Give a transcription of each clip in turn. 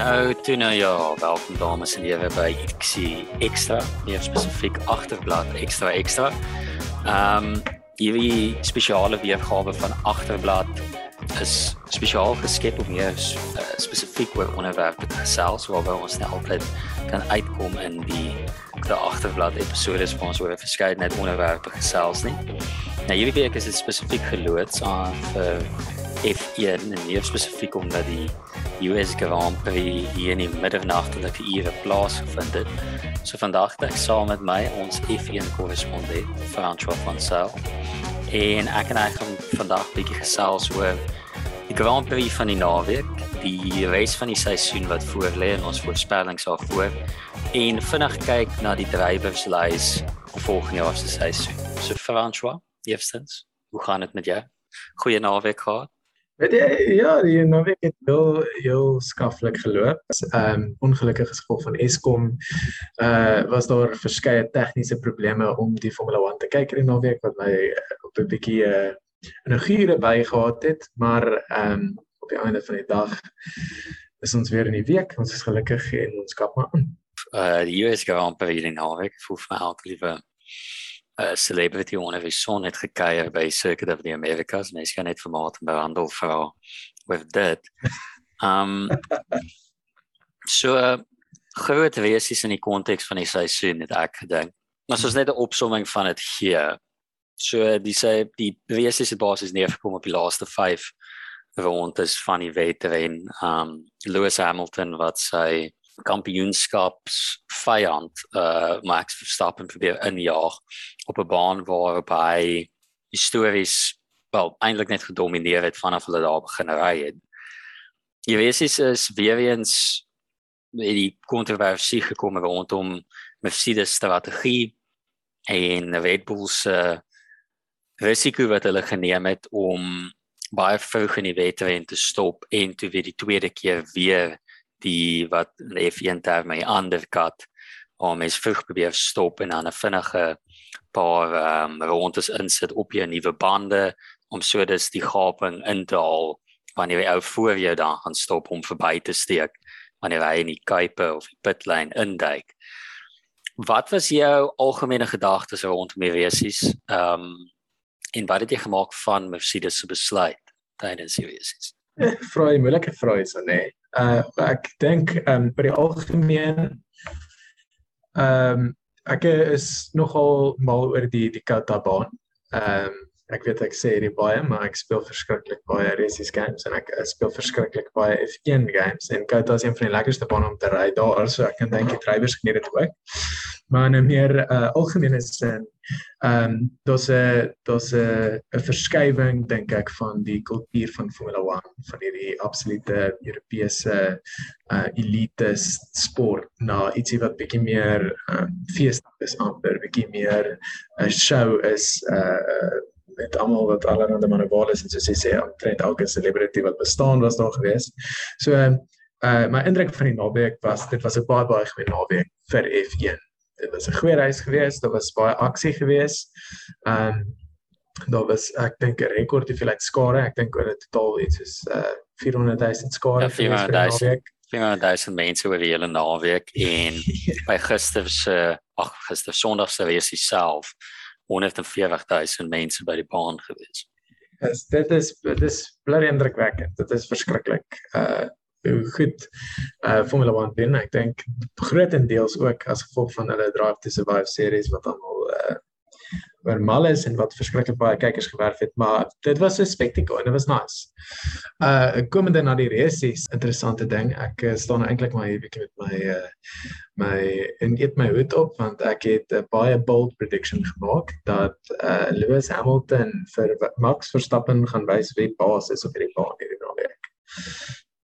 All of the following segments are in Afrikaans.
Nou, toe nou ja, welkom dames en here by XC Extra, meer spesifiek agterblad Extra Extra. Ehm um, hierdie spesiale weergawe van agterblad is spesiaal geskep om meer uh, spesifiek oor onderwerpe te gesels waaroor ons nou altyd kan uitkom in die die agterblad episode is ons oor verskeidenheid onderwerpe gesels nie. Nou hierdie week is dit spesifiek geloods aan vir F1 en meer spesifiek omdat die US Grand Prix hier in die middernagtelike ure plaasgevind het. So vandag het ek saam met my ons F1 korrespondent François van Sail en ek en hy gaan vandag 'n bietjie gesels oor die Grand Prix van die naweek, die race van die seisoen wat voor lê en ons voorspellings daarvoor en vinnig kyk na die drywerslys volgende jaar se seisoen. So François, eerstens, hoe gaan dit met jou? Goeie naweek gehad? Weet jy, ja, die naweek het heel heel skaflik geloop. Ehm um, ongelukkig gevolg van Eskom uh was daar verskeie tegniese probleme om die Formule 1 te kyk in die naweek wat my uh, op 'n bietjie uh energiere bygehad het, maar ehm um, op die einde van die dag is ons weer in die week. Ons is gelukkig en ons kap maar aan. Uh die US Grand Prix in naweek voel vir my ook liewe uh, celebrity onder die son het gekuier by Circuit of the Americas. Mens kan net vermaak en behandel vir with that. Um so uh, groot resies in die konteks van die seisoen het ek gedink. Maar soos net 'n opsomming van dit gee. So die sê die resies het basies neergekom op die laaste 5 rondes van die wedren. Um Lewis Hamilton wat sy kampioenskaps vyand uh Max Verstappen probeer injaag op 'n baan waar hy histories wel eintlik net gedomeineer het vanaf hulle daar begin ry het. Jy weet is is weer eens die kontroversie gekom rondom Mercedes strategie en Red Bull se risiko wat hulle geneem het om baie vroeg in die wedren te stop en toe weer die tweede keer weer die wat F1 term my undercut om is vroeg probeer stop en dan 'n vinnige paar um, rondes insit op jou nuwe bande om so dis die gaping in te haal wanneer jy ou voor jou dan gaan stop om verby te steek wanneer hy in die kuipe of die pitlane induik. Wat was jou algemene gedagtes rondom die resies? Ehm um, en wat het jy gemaak van Mercedes se besluit tydens die resies? Vra jy moeilike vrae is dan nee uh ek dink ehm um, by die algemeen ehm um, ek is nogal mal oor die die Kota baan. Ehm um, ek weet ek sê dit baie maar ek speel verskriklik baie races games en ek speel verskriklik baie F1 games. En Kota is een van die lekkerste bane om te ry daar so ek kan dink die drywers geniet dit ook. Maar in 'n meer uh, algemene sin ehm um, daar's 'n daar's 'n 'n verskywing dink ek van die kultuur van Formula 1 van hierdie absolute Europese uh elite sport na ietsie wat bietjie meer um, feestig is amper bietjie meer 'n uh, show is uh met almal wat allerhande manewale is en soos jy sê omtrent elke celebrity wat bestaan was daar gewees. So uh my indruk van die naweek was dit was 'n baie baie goeie naweek vir F1 dit was 'n goeie reis geweest, daar was baie aksie geweest. Ehm um, daar was ek dink 'n rekord hoeveelheid skare, ek dink oor dit totaal iets soos uh 400 000 skare ja, vir die naweek. 400 000 mense oor die hele naweek en by gister se ag gister Sondag se reis self 140 000 mense by die baan gewees. Yes, dit is dit is bly indrukwekkend. Dit is verskriklik. Uh hoe goed uh Formula 1 doen. Ek dink grootendeels ook as gevolg van hulle Drive to Survive series wat almal uh oor mal is en wat verskriklik baie kykers gewerf het, maar dit was 'n spektakel en dit was nice. Uh komende na die races, interessante ding. Ek uh, staan eintlik maar hier bietjie met my uh my en eet my hoed op want ek het 'n baie bold prediction gemaak dat uh Lewis Hamilton vir Max Verstappen gaan wys wie baas is op hierdie baan hierdie naweek.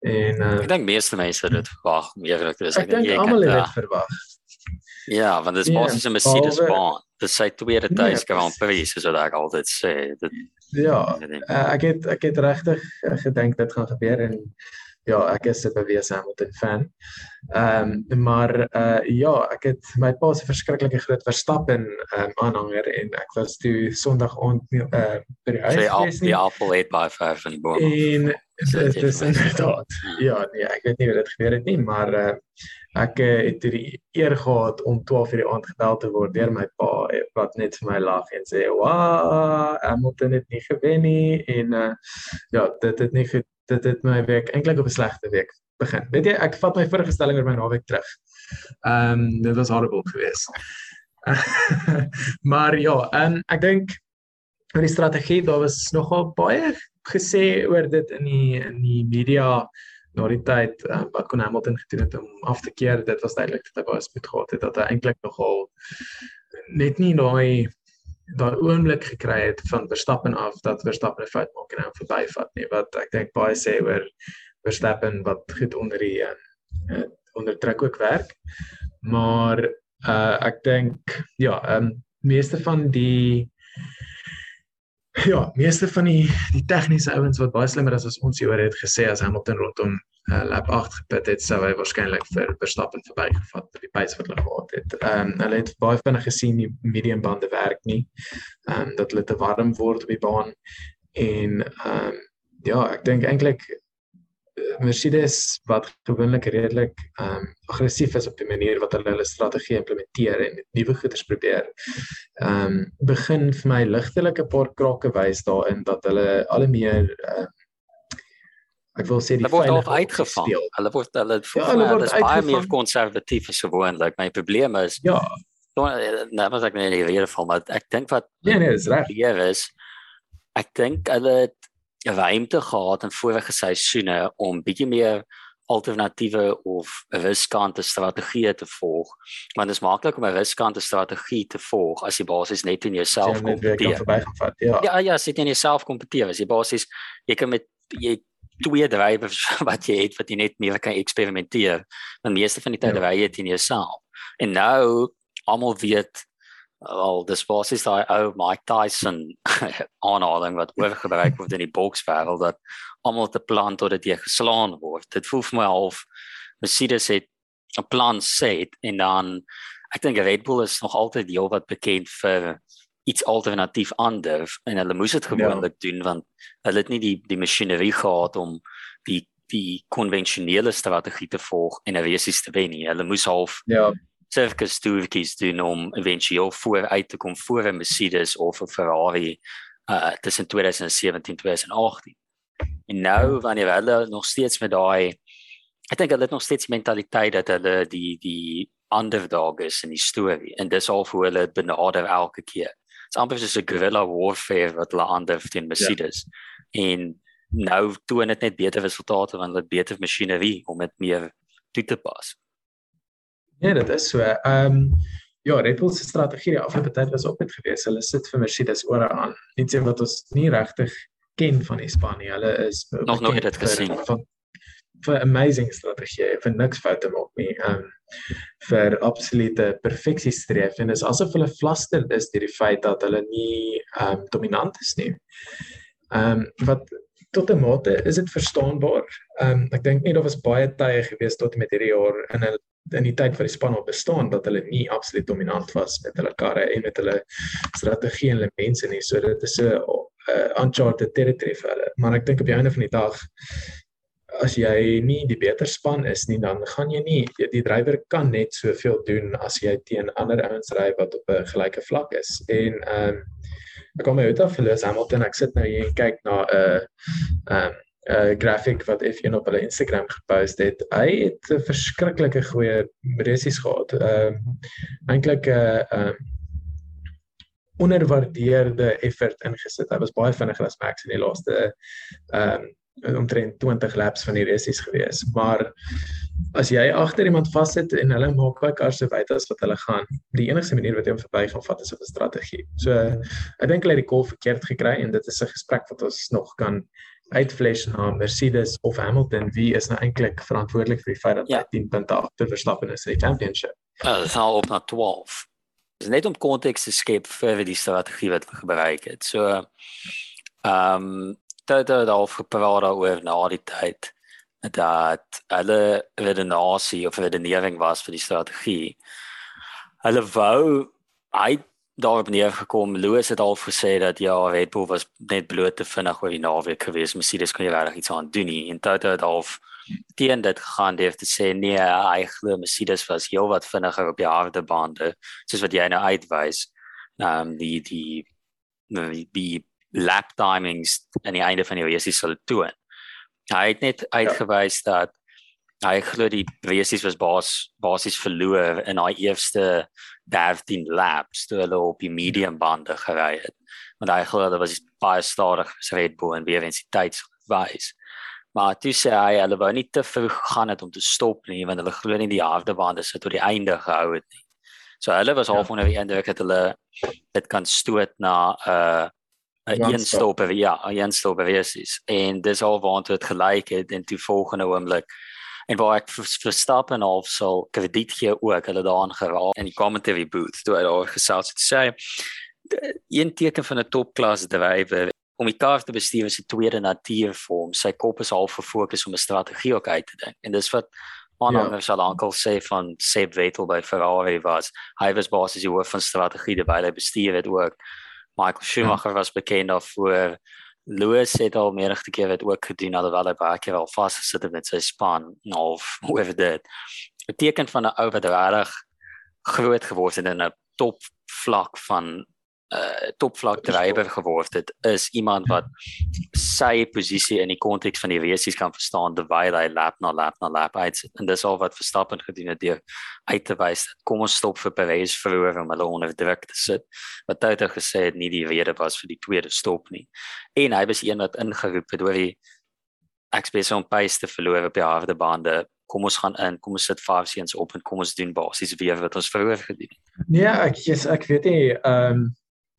En uh, ek dink meeste mense dit verwag, eerlik is ek dink almal het dit verwag. Ja, want dit is basies yeah, 'n Mercedes baan. Dit sê tweede nee, tyd Grand Prix soos wat ek altyd sê. Dit Ja, uh, ek het ek het regtig uh, gedink dit gaan gebeur en ja, ek is 'n bewese Hamilton fan. Ehm um, maar uh ja, ek het my pa se verskriklike groot Verstappen ehm um, aanhanger en ek was toe Sondag aand uh by die huis. Sy die Apple 8 by 5 in die boom. En dit is inderdaad. Ja, nee, ek weet nie hoe dit gebeur het nie, maar uh, ek uh, het die eer gehad om 12 uur die aand gebel te word deur my pa wat net vir my lag en sê, "Wa, Hamilton het nie gewen nie." En uh, ja, dit het nie dit het my week eintlik op 'n slegte week begin. Weet jy, ek vat my voorgestelling oor my naweek terug. Ehm um, dit was horrible geweest. maar ja, en ek dink oor die strategie daar was nogal baie gesê oor dit in die in die media na die tyd uh, wat kon Hamilton gedoen het om af te keer. Dit was duidelik dat hy baie spoed gehad het dat hy eintlik nogal net nie daai daai oomblik gekry het van Verstappen af dat Verstappen 'n fout maak en hom verbyvat nie. Wat ek dink baie sê oor Verstappen wat goed onder die uh, onder druk ook werk. Maar uh, ek dink ja um, meeste van die Ja, meeste van die die tegniese ouens wat baie slimmer is as ons hier oor het gesê as Hamilton rondom uh, lap 8 gepit het, sou hy waarskynlik vir Verstappen verbygevat met die pace wat hulle gehad het. Ehm um, hulle het baie vinnig gesien die medium bande werk nie. Ehm um, dat hulle te warm word op die baan en ehm um, ja, ek dink eintlik Mercedes wat gewoonlik redelik ehm um, aggressief is op die manier wat hulle hulle strategie implementeer en nuwe goeders probeer. Ehm um, begin vir my ligtelik 'n paar krake wys daarin dat hulle al meer ehm uh, ek wil sê die fyn word uitgevang. Hulle word hulle ja, hulle word baie meer konservatief as gewoonlik. My probleem is ja. Nou, maar ek net in hierdie geval maar ek dink wat Nee nee, dis reg. Hier is ek dink hulle het ruimte gehad in vorige seisoene om bietjie meer alternatiewe of riskante strategieë te volg. Want dit is maklik om 'n riskante strategie te volg as jy basies net in jouself kompeteer. Ja. ja, ja, sit in jouself kompeteer. As jy basies jy kan met jy twee drywers wat jy het wat jy net meer kan eksperimenteer. Want meeste van die tyd ja. ry jy in jouself. En nou almal weet al dis basies daai ou Mike Tyson aanhaling wat oorgebruik word in die bokswêreld dat almal te plan tot dit jy geslaan word. Dit voel vir my half Mercedes het 'n plan set en dan ek dink Red Bull is nog altyd heel wat bekend vir iets alternatief anders en hulle moes dit gewoonlik ja. doen want hulle het nie die die masjinerie gehad om die die konvensionele strategie te volg en 'n race te wen nie. Hulle moes half ja circus toertjies doen om eventueel voor uit te kom voor 'n Mercedes of 'n Ferrari uh tussen 2017 en 2018. En nou wanneer hulle nog steeds met daai ek dink hulle het nog steeds mentaliteit dat hulle die die underdog is in die storie en dis al hoe hulle benader elke keer. Dit's amper soos 'n guerrilla warfare wat hulle ander teen Mercedes. Ja. En nou toon dit net beter resultate want hulle het beter masjinerie om dit meer toe te pas. Nee, dit is so. Ehm um, ja, Red Bull se strategie die afgelope tyd was ook net gewees. Hulle sit vir Mercedes ore aan. Net sê wat ons nie regtig ken van die span nie. Hulle is nog nooit dit gesien van vir amazing strategie vir niks foute maak nie. Ehm um, vir absolute perfeksie streef en dit is asof hulle fluster is deur die feit dat hulle nie ehm um, dominant is nie. Ehm um, wat tot 'n mate is dit verstaanbaar. Ehm um, ek dink nie daar was baie tye gewees tot met hierdie jaar in 'n in die tyd van die span op bestaan dat hulle nie absoluut dominant was met hulle karre en met hulle strategie en hulle mense nie. So dit is 'n uh, uncharted territory vir hulle. Maar ek dink op die einde van die dag as jy nie die beter span is nie, dan gaan jy nie die drywer kan net soveel doen as jy teen ander ouens ry wat op 'n gelyke vlak is. En ehm um, ek kom uit af vir Lewis Hamilton. Ek sit nou hier en kyk na 'n uh, ehm um, uh, grafiek wat F1 op hulle Instagram gepost het. Hy het 'n verskriklike goeie resies gehad. Ehm uh, eintlik 'n uh, ehm uh, onderwaardeerde effort ingesit. Hy was baie vinniger as Max in die laaste ehm um, omtrent 20 laps van die resies gewees. Maar as jy agter iemand vassit en hulle maak baie kar so wyd as wat hulle gaan, die enigste manier wat jy hom verby gaan vat is op 'n strategie. So ek dink hulle het die call verkeerd gekry en dit is 'n gesprek wat ons nog kan uitflash na Mercedes of Hamilton wie is nou eintlik verantwoordelik vir die feit dat ja. hy 10 punte agter Verstappen is in die championship. Ja, dit sal op na 12. Dis net om konteks te skep vir die strategie wat we gebruik het. So ehm um, dit het al gepraat daaroor na die tyd dat hulle redenasie of redenering was vir die strategie. Hulle wou hy daarop neergekom. Louis het al gesê dat ja, Red Bull was net bloot te vinnig oor die naweek geweest. Mercedes kon nie regtig iets aan doen nie. En Toto het half teen dit gegaan deur te sê nee, hy glo Mercedes was heelwat vinniger op die harde bande, soos wat jy nou uitwys. Ehm um, die die die, die lap timings aan die einde van die race sal toon. Hy het net uitgewys ja. dat hy glo die race was bas basies verloor in daai eerste 13 laps toe hulle op die medium bande gery het. Want hy glo dat was baie stadig vir Red Bull en weer eens die tydswys. Maar toe sê hy hulle wou nie te vroeg gaan het om te stop nie want hulle glo nie die harde bande sit tot die einde gehou het nie. So hulle was half ja. onder die indruk dat hulle dit kan stoot na 'n uh, 'n een stop per ja, 'n een stop per is. En dis al waant dit gelyk het en toe volgende oomblik en waar ek verstap en of sal krediet gee ook hulle daaraan geraak. In die commentary booth toe hy daar gesels het sê een teken van 'n topklas drywer om die kar te bestuur is 'n tweede natuur vir hom. Sy kop is al gefokus om 'n strategie ook uit te dink. En dis wat aanhanger ja. sal aankel sê van Seb Vettel by Ferrari was. Hy was basies die hoof van strategie terwyl hy bestuur het ook. Michael Schumacher ja. was bekend daarvoor Lewis het al meerige keer dit ook gedoen alhoewel hy baie keer al vasgesit het met sy span of hoe dit. Beteken van 'n ou wat regtig groot geword het in 'n top vlak van uh topvlak drywer geword het is iemand wat sy posisie in die konteks van die resies kan verstaan terwyl hy lap na lap na lap uit en dis al wat Verstappen gedoen het deur uit te wys kom ons stop vir Perez vroeër om hulle onder druk te sit. Wat Toto gesê het nie die rede was vir die tweede stop nie. En hy was een wat ingeroep het oor die ekspedisie om pace te verloor op die harde bande. Kom ons gaan in kom ons sit five seens op en kom ons doen basies weer wat ons vroeër gedoen het. Nee ek yes, ek weet nie ehm um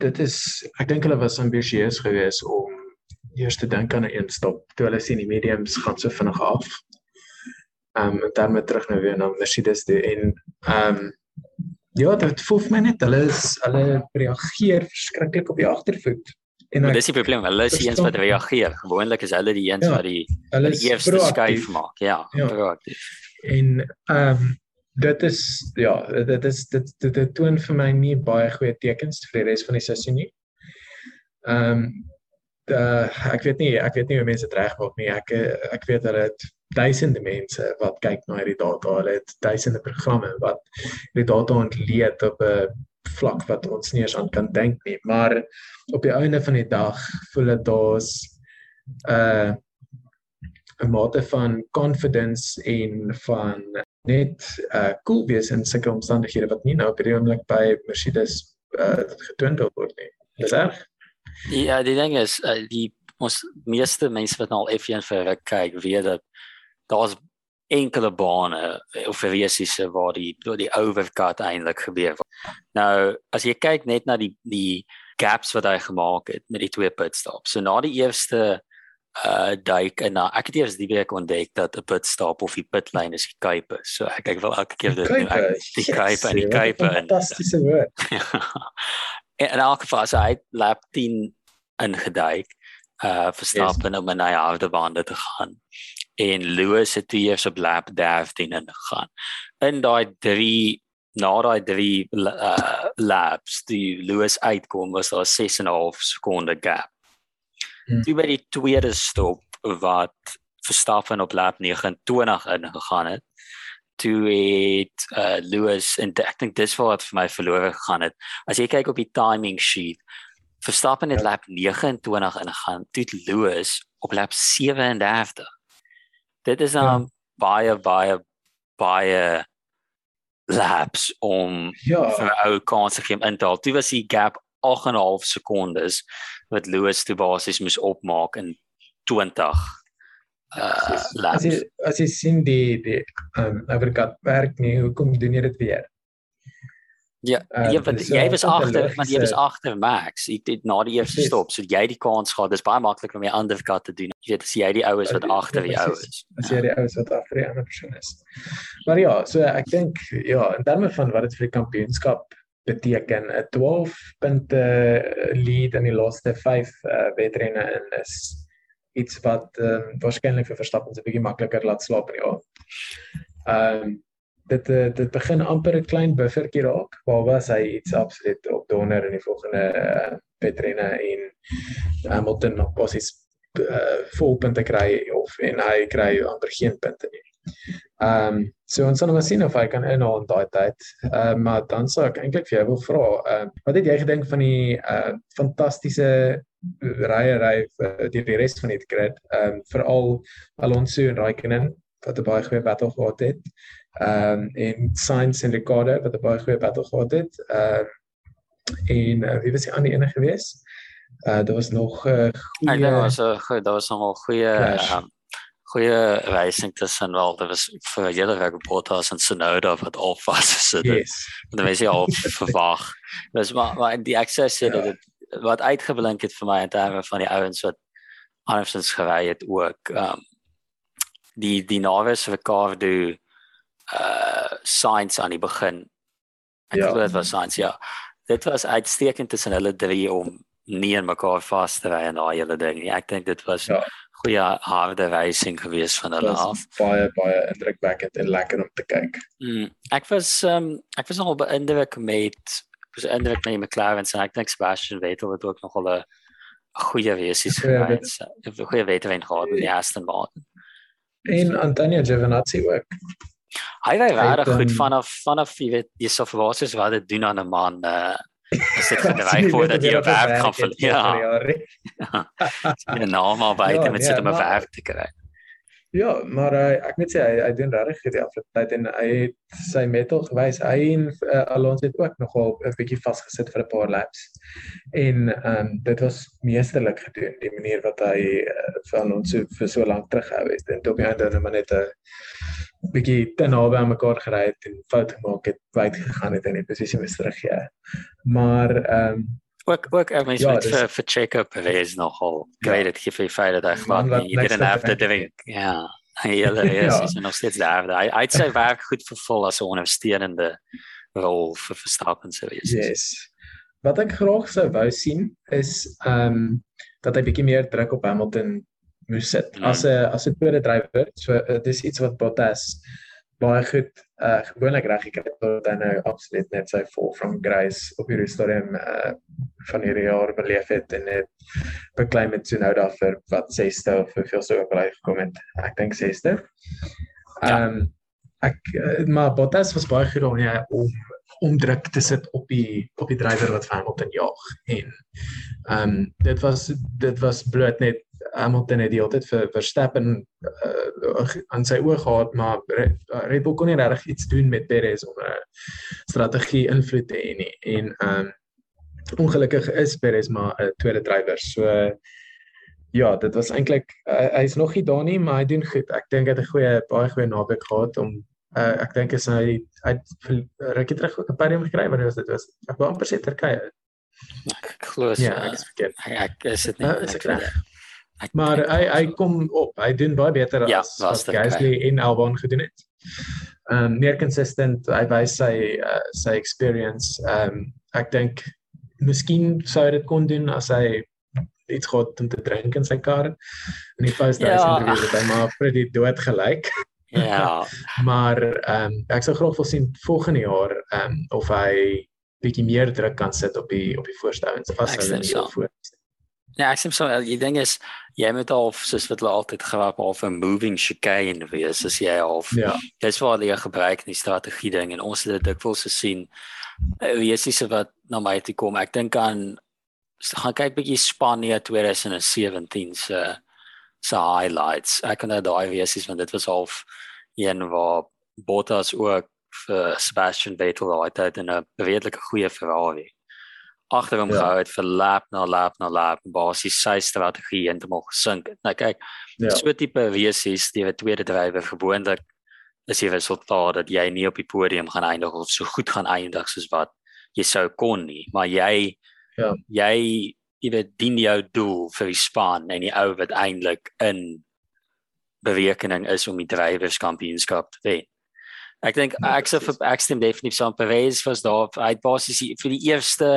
dit is ek dink hulle was ambisieus geweest om eers te dink aan 'n een stop toe hulle sien die mediums gaan so vinnig af. Ehm um, en dan met terug nou weer na Mercedes toe en ehm um, ja, dit voel vir my net hulle is hulle reageer verskriklik op die agtervoet. En ek, dis die probleem, hulle is die eens wat reageer. Gewoonlik is hulle die eens ja, wat die, die eerste skuif maak. Ja, ja. proaktief. En ehm um, dit is ja, dit is dit dit, dit toon vir my nie baie goeie tekens vir die res van die seisoen nie. Ehm um, ek weet nie ek weet nie hoe mense dit regmaak nie. Ek ek weet dat dit duisende mense wat kyk na hierdie data, hulle het duisende programme wat hierdie data ontleed op 'n vlak wat ons nie eens aan kan dink nie. Maar op die einde van die dag voel dit daar's 'n uh, 'n mate van confidence en van net uh cool wees in sulke omstandighede wat nie nou op die oomblik by Mercedes uh getoon word nie. Dis reg? Ja, die ding is uh, die ons meeste mense wat nou al F1 vir kyk, weet dat daar's enkele bane of verwesiese waar die door die overcut eintlik gebeur. Nou, as jy kyk net na die die gaps wat hy gemaak het met die twee pitstops. So na die eerste uh duik en nou ek het eers die week ontdek dat 'n pit stop of die pit lane is die kuipe. So ek ek wil elke keer dit doen. Die kuipe en die kuipe. Fantastiese woord. en en elke fase hy lap 10 ingeduik uh verstap en om na die oude bande te gaan. En Lewis het toe eers op lap 13 ingegaan. In daai 3 na daai 3 uh laps die Lewis uitkom was daar 6 en 'n half sekonde gap. Hmm. Toe by die tweede stop wat Verstappen op lap 29 ingegaan het. Toe het uh Lewis en ek dink dis wat vir my verlore gegaan het. As jy kyk op die timing sheet, Verstappen het ja. lap 29 ingegaan, toe Lewis op lap 37. Dit is 'n um, ja. baie baie baie laps om ja. vir ou kans te gee in taal. Toe was die gap 8.5 sekondes wat Lewis toe basies moes opmaak in 20 uh laps. As jy as jy sien die die um overcut werk nie, hoekom doen jy dit weer? Ja, uh, jy want jy was agter, want jy was agter Max. Ek het na die eerste stop, so jy die kans gehad. Dis baie maklik om jy undercut te doen. Jy weet as jy die ou is wat agter die ou is. As jy die ou is wat agter die ander persoon is. Maar ja, so ek dink ja, in terme van wat dit vir die kampioenskap beteken 'n 12 punte lead in die laaste 5 uh, wedrenne in is iets wat um, waarskynlik vir Verstappen se bietjie makliker laat slaap in die aand. Ehm um, dit eh, dit begin amper 'n klein buffertjie raak waar was hy iets absoluut op donder in die volgende uh, Petrina en Hamilton nog basies uh, vol punte kry of en hy kry amper geen punte nie. Ehm um, so ons gaan nou sien of hy kan inhaal in daai tyd. Ehm uh, maar dan sou ek eintlik vir jou wil vra, ehm uh, wat het jy gedink van die uh fantastiese rye ry uh, die, die res van die grid? Ehm um, veral Alonso en Raikkonen wat 'n baie goeie battle gehad het. Ehm um, en Sainz en Ricciardo wat 'n baie goeie battle gehad het. Ehm uh, en uh, wie was die ander ene geweest? Uh daar was nog 'n uh, goeie Ek dink daar was 'n goeie daar was nogal goeie um, goeie racing tussen wel daar was vir julle reg Bottas en Tsunoda wat al vas gesit het. Yes. En dan was jy al verwag. Dis maar maar die access het ja. dit wat uitgeblink het vir my in terme van die ouens wat andersins gery het ook um die die Navis vir Cardo uh science aan die begin. Ek ja. glo dit was science ja. Dit was uitstekend tussen hulle drie om nie in mekaar vas te ry en daai hele ding nie. Ek dink dit was ja. Goeie harde racing gewees van hulle af. Baie baie indrukwekkend en lekker om te kyk. Mm, ek was um ek was nogal beïndruk met was indruk met McLaren en ek dink Sebastian Vettel het ook nogal 'n goeie racing gery. 'n goeie veteran gehad in die Aston Martin. En Antonio Giovinazzi ook. Hy was regtig goed vanaf vanaf jy weet verwag het wat dit doen aan 'n man uh is dit gedryf voor dat jy op werk kan vir ja. Ja. Ja, normaal baie ja, met sit om 'n werk te kry. Ja, maar uh, ek moet sê hy hy doen regtig goed die afgelope tyd en hy het sy metal gewys. Hy en uh, Alonso het ook nogal 'n bietjie vasgesit vir 'n paar laps. En ehm um, dit was meesterlik gedoen die manier wat hy uh, vir Alonso vir so lank terughou het. En toe het hy net 'n bietjie te naby aan mekaar gery het en fout gemaak het, wyd gegaan het in die posisie mis terug ja. Maar ehm um, ook ook ek mens ja, met vir vir check-up is nogal. Great dit gee vir feit dat hy glad nie jy didn't have to drink ja hele is is nog steeds daar. Hy hy sê werk goed vervul as 'n ondersteunende rol vir Verstappen sou wees. Yes. Wat ek graag sou wou sien is ehm um, dat hy bietjie meer druk op Hamilton moes sit mm. as 'n as 'n tweede drywer so uh, dis iets wat Bottas baie goed uh gewoonlik reg gekry tot dan nou absoluut net sy vol from grace op hierdie stadium uh van hierdie jaar beleef het en net beklei met Tsunoda vir wat 6ste of hoeveel sou ook al gekom het ek dink 6ste. Ja. Ehm um, ek uh, maar Bottas was baie goed om ja om om druk te sit op die op die drywer wat Hamilton jaag en ehm um, dit was dit was bloot net Hamilton het die hele tyd vir Verstappen uh, aan sy oë gehad maar Red Bull kon nie regtig iets doen met Perez om 'n strategie invloed te hê nie. En ehm um, ongelukkig is Perez maar 'n tweede drywer so ja dit was eintlik uh, hy's nog nie daar nie maar hy doen goed. Ek dink hy het 'n goeie baie goeie naweek gehad om uh, ek dink is hy uit rukkie terug ook 'n podium gekry wanneer was dit? Was ek wou amper sê Turkye. Ek glo ja ek is verkeerd. Ek is dit nie uh, is ek reg Ek, maar hy hy kom op. Hy doen baie beter ja, as wat Gasly en Albon gedoen het. Ehm um, meer consistent. Hy wys sy uh, sy experience. Ehm um, ek dink miskien sou dit kon doen as hy iets gehad om te drink in sy kar. En die days ja. interview het hy maar pretty dood gelyk. Ja. maar ehm um, ek sou graag wil sien volgende jaar ehm um, of hy bietjie meer druk kan sit op die op die voorstouens as hy nie voor. Ja, ek sê so, die ding is jy moet al soos wat hulle altyd gewap al 'n moving chicane wees as jy al ja. dis waar hulle gebruik in die strategie ding en ons het dit dikwels gesien. Eh, wie is dis wat na my toe kom ek dink aan gaan kyk bietjie Spanje 2017 se se highlights. Ek kan daai wees is want dit was half een waar Bottas ook vir Sebastian Vettel daai in 'n redelike goeie Ferrari agter hom ja. gehou het vir lap na lap na lap basies sy strategie heeltemal gesink. Nou kyk, ja. so tipe wesies die tweede drywer gewoonlik is die resultaat dat jy nie op die podium gaan eindig of so goed gaan eindig soos wat jy sou kon nie, maar jy ja, jy jy weet dien jou doel vir die span en die ou wat eintlik in berekening is om die drywerskampioenskap te wen. Ek dink ek sou vir ek stem definitief saam Perez was daar uit basies vir die eerste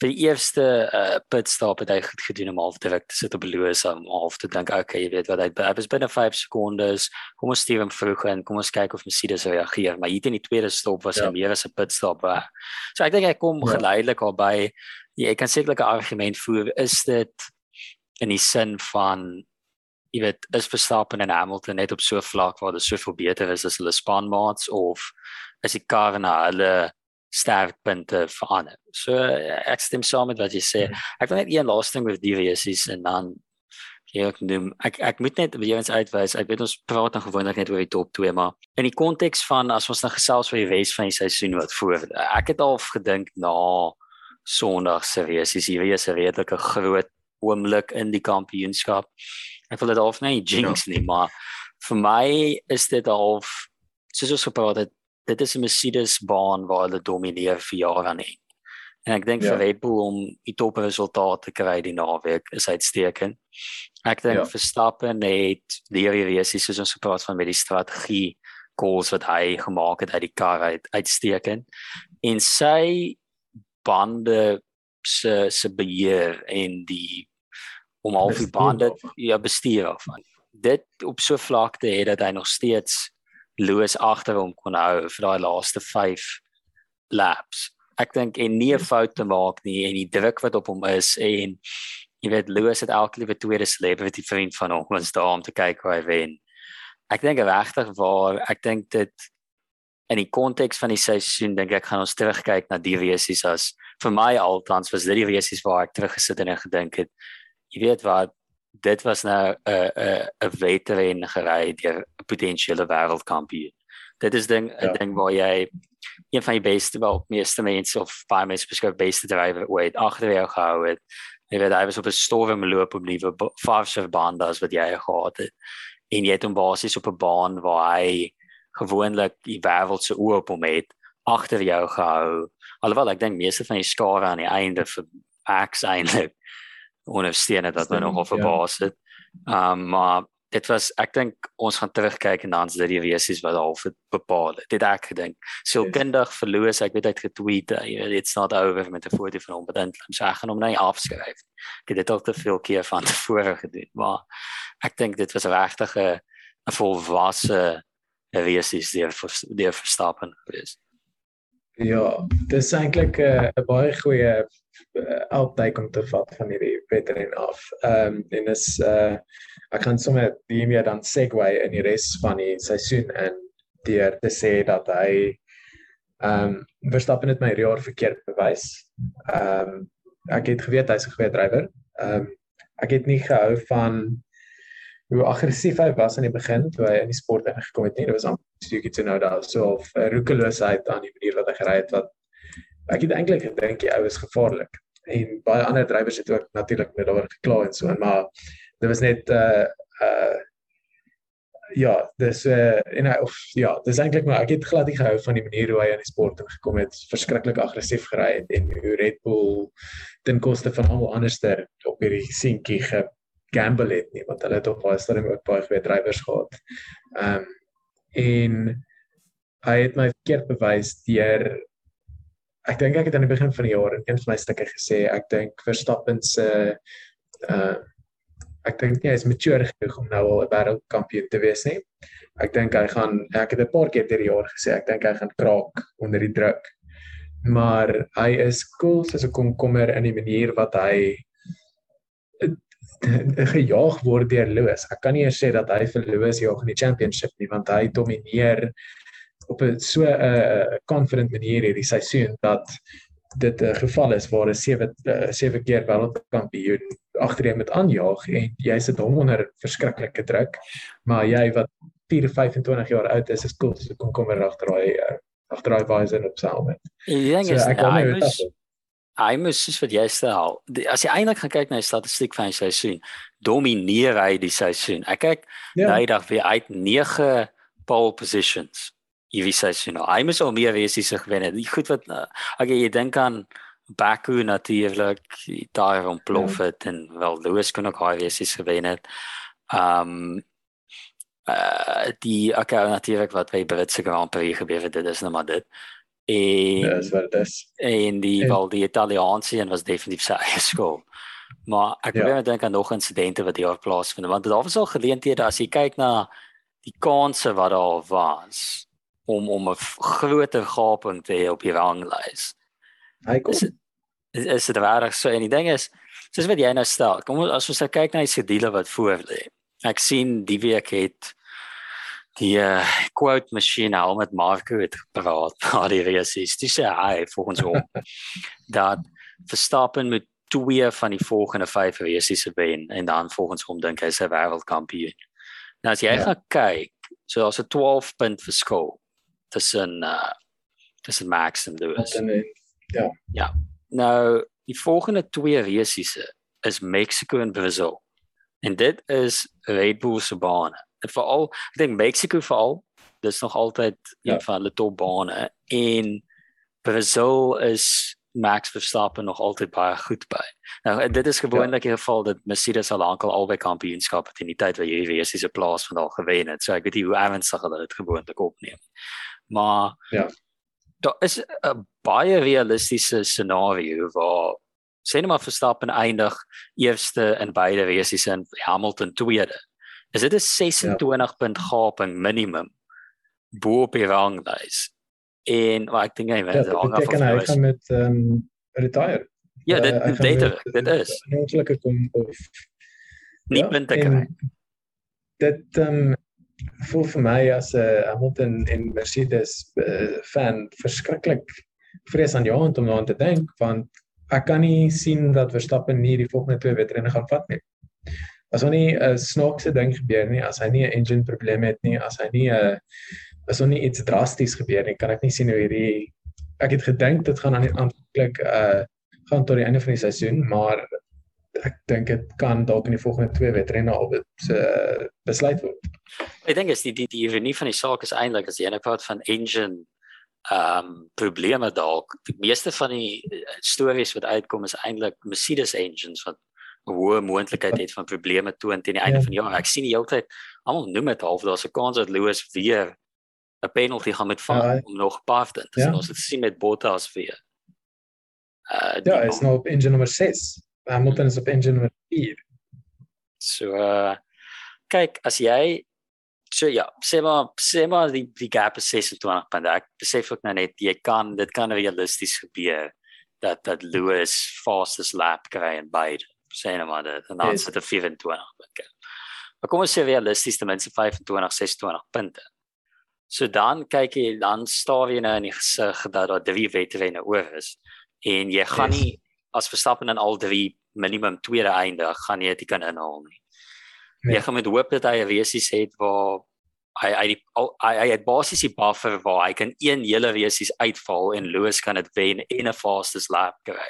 vir die eerste uh, pitstop het hy goed gedoen om half druk te sit op Lewis om half te dink okay jy weet wat hy hy was binne 5 sekondes kom ons stuur hom vroeg in kom ons kyk of Mercedes reageer maar hier in die tweede stop was ja. hy meer as 'n pitstop uh. so ek dink hy kom ja. geleidelik al by jy kan sekerlik 'n argument voer is dit in die sin van jy weet is Verstappen en Hamilton net op so 'n vlak waar dit soveel beter is as hulle spanmaats of is die kar na hulle sterkpunte verander. So ek stem saam met wat jy sê. Mhm. Ek wil net een laaste ding oor die VS's en dan ek noem ek ek moet net weer eens uitwys. Ek weet ons praat dan gewoonlik net oor die top 2, maar in die konteks van as ons nou gesels oor die res van die seisoen wat voor. Ek het al gedink na Sondag se VS's hier is 'n redelike groot oomblik in die kampioenskap. Ek wil dit half nie jinx ja. nie, maar vir my is dit half soos ons gepraat het dit is 'n Mercedes baan waar hulle domineer vir jare aan end. En ek dink ja. vir Red Bull om die top resultate te kry die naweek is uitstekend. Ek dink ja. Verstappen het die reëse soos ons gepraat van met die strategie calls wat hy gemaak het uit die kar uit uitstekend. En sy bande se se beheer en die om al die bande ja bestuur af. Dit op so vlakte het dat hy nog steeds Lewis agter hom kon hou vir daai laaste 5 laps. Ek dink en nie 'n fout te maak nie en die druk wat op hom is en jy weet Lewis het elke liewe tweede celebrity vriend van hom was daar om te kyk hoe hy wen. Ek dink regtig waar ek dink dit in die konteks van die seisoen dink ek gaan ons terugkyk na die resies as vir my altans was dit die resies waar ek teruggesit en gedink het jy weet wat dit was nou 'n 'n 'n veteran gery deur potensiële wêreldkampioen. Dit is ding 'n ja. ding waar jy een van die beste wel meeste mense of baie mense beskryf beste drywer ooit agter jou gehou het. Jy weet hy was op 'n storm loop op nuwe farse baan as wat jy gehad het. En jy het hom basies op 'n baan waar hy gewoonlik die wêreld se oop om het agter jou gehou. Alhoewel ek dink meeste van die skare aan die einde vir Max eintlik ondersteun dat hulle nogal verbaas het. Um maar dit was ek dink ons gaan terugkyk en dan is dit die resies wat half bepaal het. Dit ek gedink. So yes. kindig verloos, ek weet hy het getweet, uh, it's not over met 'n foto van hom, dan sê ek gaan hom net afskryf. Ek het dit al te veel keer van tevore gedoen, maar ek dink dit was regtig 'n 'n volwasse resies die die verstappen geweest. Ja, dis eintlik 'n uh, baie goeie altyd om te vat van hierdie veteran af. Ehm um, en is uh ek kan sommer die meer dan segue in die res van die seisoen en deur te sê dat hy ehm um, Verstappen het my jaar verkeerd bewys. Ehm um, ek het geweet hy's 'n goeie drywer. Ehm um, ek het nie gehou van hoe aggressief hy was aan die begin toe hy in die sport ingekom het nie. Dit was amper stukkie te nou daar so 'n roekeloosheid aan die manier wat hy gery het wat ek het eintlik gedink die ou is gevaarlik en baie ander drywers het ook natuurlik met daaroor gekla en so maar dit was net uh uh ja dis uh en hy of ja dis eintlik maar ek het glad nie gehou van die manier hoe hy aan die sport gekom het verskriklik aggressief gery het en hoe Red Bull ten koste van almal anderster op hierdie seentjie ge gamble het nie want hulle het op baie stadium ook baie goeie drywers gehad. Ehm um, en hy het my verkeerd bewys deur ek dink ek het aan die begin van die jaar in een van my stukke gesê ek dink Verstappen se uh ek dink nie hy is mature genoeg om nou al 'n wêreldkampioen te wees nie. Ek dink hy gaan ek het 'n paar keer deur die jaar gesê ek dink hy gaan kraak onder die druk. Maar hy is cool soos 'n komkommer in die manier wat hy gejaag word deur Lewis. Ek kan nie eers sê dat hy vir Lewis jaag in die championship nie want hy domineer op 'n so 'n uh, confident manier hierdie seisoen dat dit 'n uh, geval is waar 'n sewe uh, sewe keer wêreldkampioen agterheen met aanjaag en jy sit hom onder verskriklike druk maar jy wat 4 25 jaar oud is is cool so kom kom er agter daai uh, agter daai visor op saam met. Ja, so, ek kan nie Hy moet soos wat jy stel. As jy eintlik gaan kyk na die statistiek van die seisoen, domineer hy die seisoen. Ek kyk ja. daai dag weer uit 9 pole positions hierdie seisoen. Hy moes al meer wees as hy gewen het. Die goed wat uh, okay, jy dink aan Baku natuurlik, daar ontplof het ja. en wel Lewis kon ook hy wees as gewen het. Um uh die okay natuurlik wat by Britse Grand Prix gebeur het, dit is nou maar dit. En Ja, dis wat dit is. en die En- wel die Italiaanse een was definitief sy eie skuld. Maar ek Ja. probeer ja. dink aan nog insidente wat hier plaasvind want daar was al geleenthede as jy kyk na die kansse wat daar was om om 'n groter gaping te hê op die ranglys. Hy kom Is is, is dit regtig so en die ding is soos wat jy nou stel. Kom ons as ons nou kyk na die skedule wat voor lê. Ek sien die week het die uh, quote masjien al met Marco het gepraat na die race. Dis hy volgens hom dat Verstappen moet twee van die volgende 5 races wen en dan volgens hom dink hy is hy wêreldkampioen. Nou as jy ja. gaan kyk, so daar's 'n 12 punt verskil tussen uh tussen Max en Lewis. en en Nou, die volgende twee races is Mexico en Brazil. En dit is Red Bull se bane. En veral, ek dink Mexico veral, dis nog altyd een Ja. van hulle topbane en Brazil is Max Verstappen nog altyd baie goed by. Nou dit is gewoonlik die geval dat Mercedes al lankal albei kampioenskappe in die tyd wat hierdie races se plaas van al gewen het. So ek weet nie hoe ernstig hulle dit gewoonlik opneem. Maar Ja. daar is 'n baie realistiese scenario waar sê net maar Verstappen eindig eerste in beide races en Hamilton tweede. Is dit 'n 26 punt gaping minimum bo op die ranglys? En maar ek dink hy ja, wen dit hang af of hy nou is. gaan met ehm um, retire. Ja, dit Eh, hy dit gaan letterlik, met, dit is eh, ongelukkig kom of nie punte kry. Dit ehm um, voel vir my as 'n uh, Hamilton en Mercedes uh, fan verskriklik vreesaanjaend om daaraan te dink want ek kan nie sien dat Verstappen nie die volgende twee wedrenne gaan vat nie. As nie 'n snaakse ding gebeur nie, as hy nie 'n engine probleem het nie, as hy nie 'n as hom nie iets drasties gebeur nie, kan ek nie sien hoe hierdie ek het gedink dit gaan aan die aanvanklik uh gaan tot die einde van die seisoen, maar ek dink dit kan dalk in die volgende twee wedrenne al be- uh, besluit word. Ek dink is die die die ironie van die saak is eintlik as jy nou praat van engine ehm um, probleme dalk. Die meeste van die eh, stories wat uitkom is eintlik Mercedes engines wat hoë moontlikheid het van probleme toon teen die einde Ja. van die jaar. Ek sien die hele tyd almal noem dit half daar's 'n kans dat Lewis weer 'n penalty gaan met van Ja, om nog paaf te Ja. sien. Ons het gesien met Bottas weer. Uh Ja, is nou op engine nommer 6. Hamilton is op engine nommer 4. So uh kyk, as jy so ja, sê maar sê maar die die gap is 26 punt. Ek besef ook nou net jy kan dit kan realisties gebeur dat dat Lewis fastest lap kry in beide. Sê nou maar dit en dan Yes. sit er 24 punte. Maar kom ons sê realisties ten minste 25 26 punte. So dan kyk jy dan staar jy nou in die gesig dat daar drie wedrenne oor is en jy gaan Yes. nie as Verstappen in al drie minimum tweede eindig, gaan jy dit kan inhaal nie. Nee. Jy gaan met hoop dat hy 'n resies het waar hy hy die al- hy, hy het basies die buffer waar hy kan een hele resies uitval en Lewis kan dit wen en 'n fastest lap kry.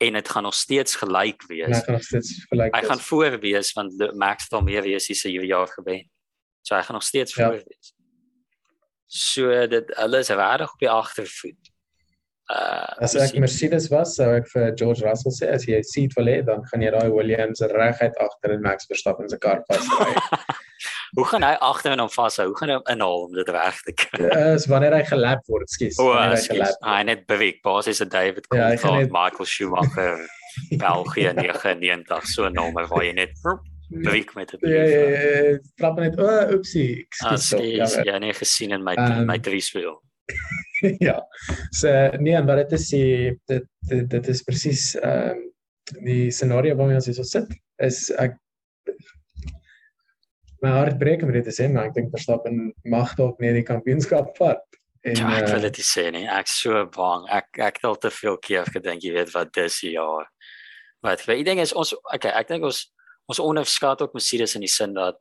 En dit gaan nog steeds gelyk wees. gaan nog steeds gelyk Hy wees. gaan voor wees want Max het al meer resies hierdie jaar gewen. So hy gaan nog steeds Ja. voor wees. So dit hulle is regtig op die agtervoet. Uh As ek Mercedes was, sou ek vir George Russell sê as jy seat wil hê, dan gaan jy daai Williams reguit agter in Max Verstappen se kar vasry. Hoe gaan hy agter in hom vashou? Hoe gaan hy hom inhaal om dit reg te kry? Is wanneer hy gelap word, skus. O, wanneer hy gelap word. Hy net beweeg basies 'n David Ja, hy gaan Coulthard, net- Michael Schumacher, België 99 so 'n nommer waar jy net beweeg met dit. Ja, ja, ja, trap net. O, oh, oepsie. Ekskuus. skes, jammer. jy nie gesien in my Ehm, my drie speel. ja. So nee, en wat dit is die dit dit, dit is presies ehm um, die scenario waarmee ons hier sit is ek my hart breek om dit te sê, maar ek dink Verstappen mag dalk nie die kampioenskap vat. En Ja, ek wil eh, dit nie sê nie. Ek's so bang. Ek ek het al te veel keer gedink, jy weet wat dis jaar. Wat vir ding is ons okay, ek dink ons ons onderskat ook Mercedes in die sin dat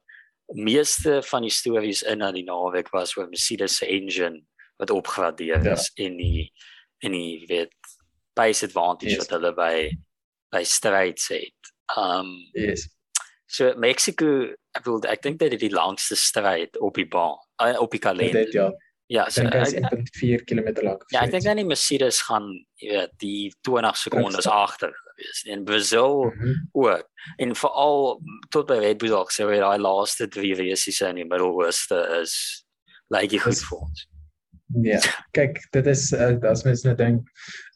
meeste van die stories in na die naweek was oor Mercedes se engine wat opgradeer Ja. is en die en die weet base advantage Yes. wat hulle by by strides het. Um yes. so Mexico, ek bedoel ek dink dit is die langste stryd op die baan, uh, op die Dit kalender. het ja, Ja, ek so dink hy is ek- 1.4 km lank. Ja, ek dink dan die Mercedes gaan jy weet die 20 sekondes agter wees. En Brazil Mhm. ook. En veral tot by Red Bull ook, so weet daai laaste drie races in die Middelooste is lyk like goed Dis- vir ons. Ja, kyk, dit is uh, as mens nou dink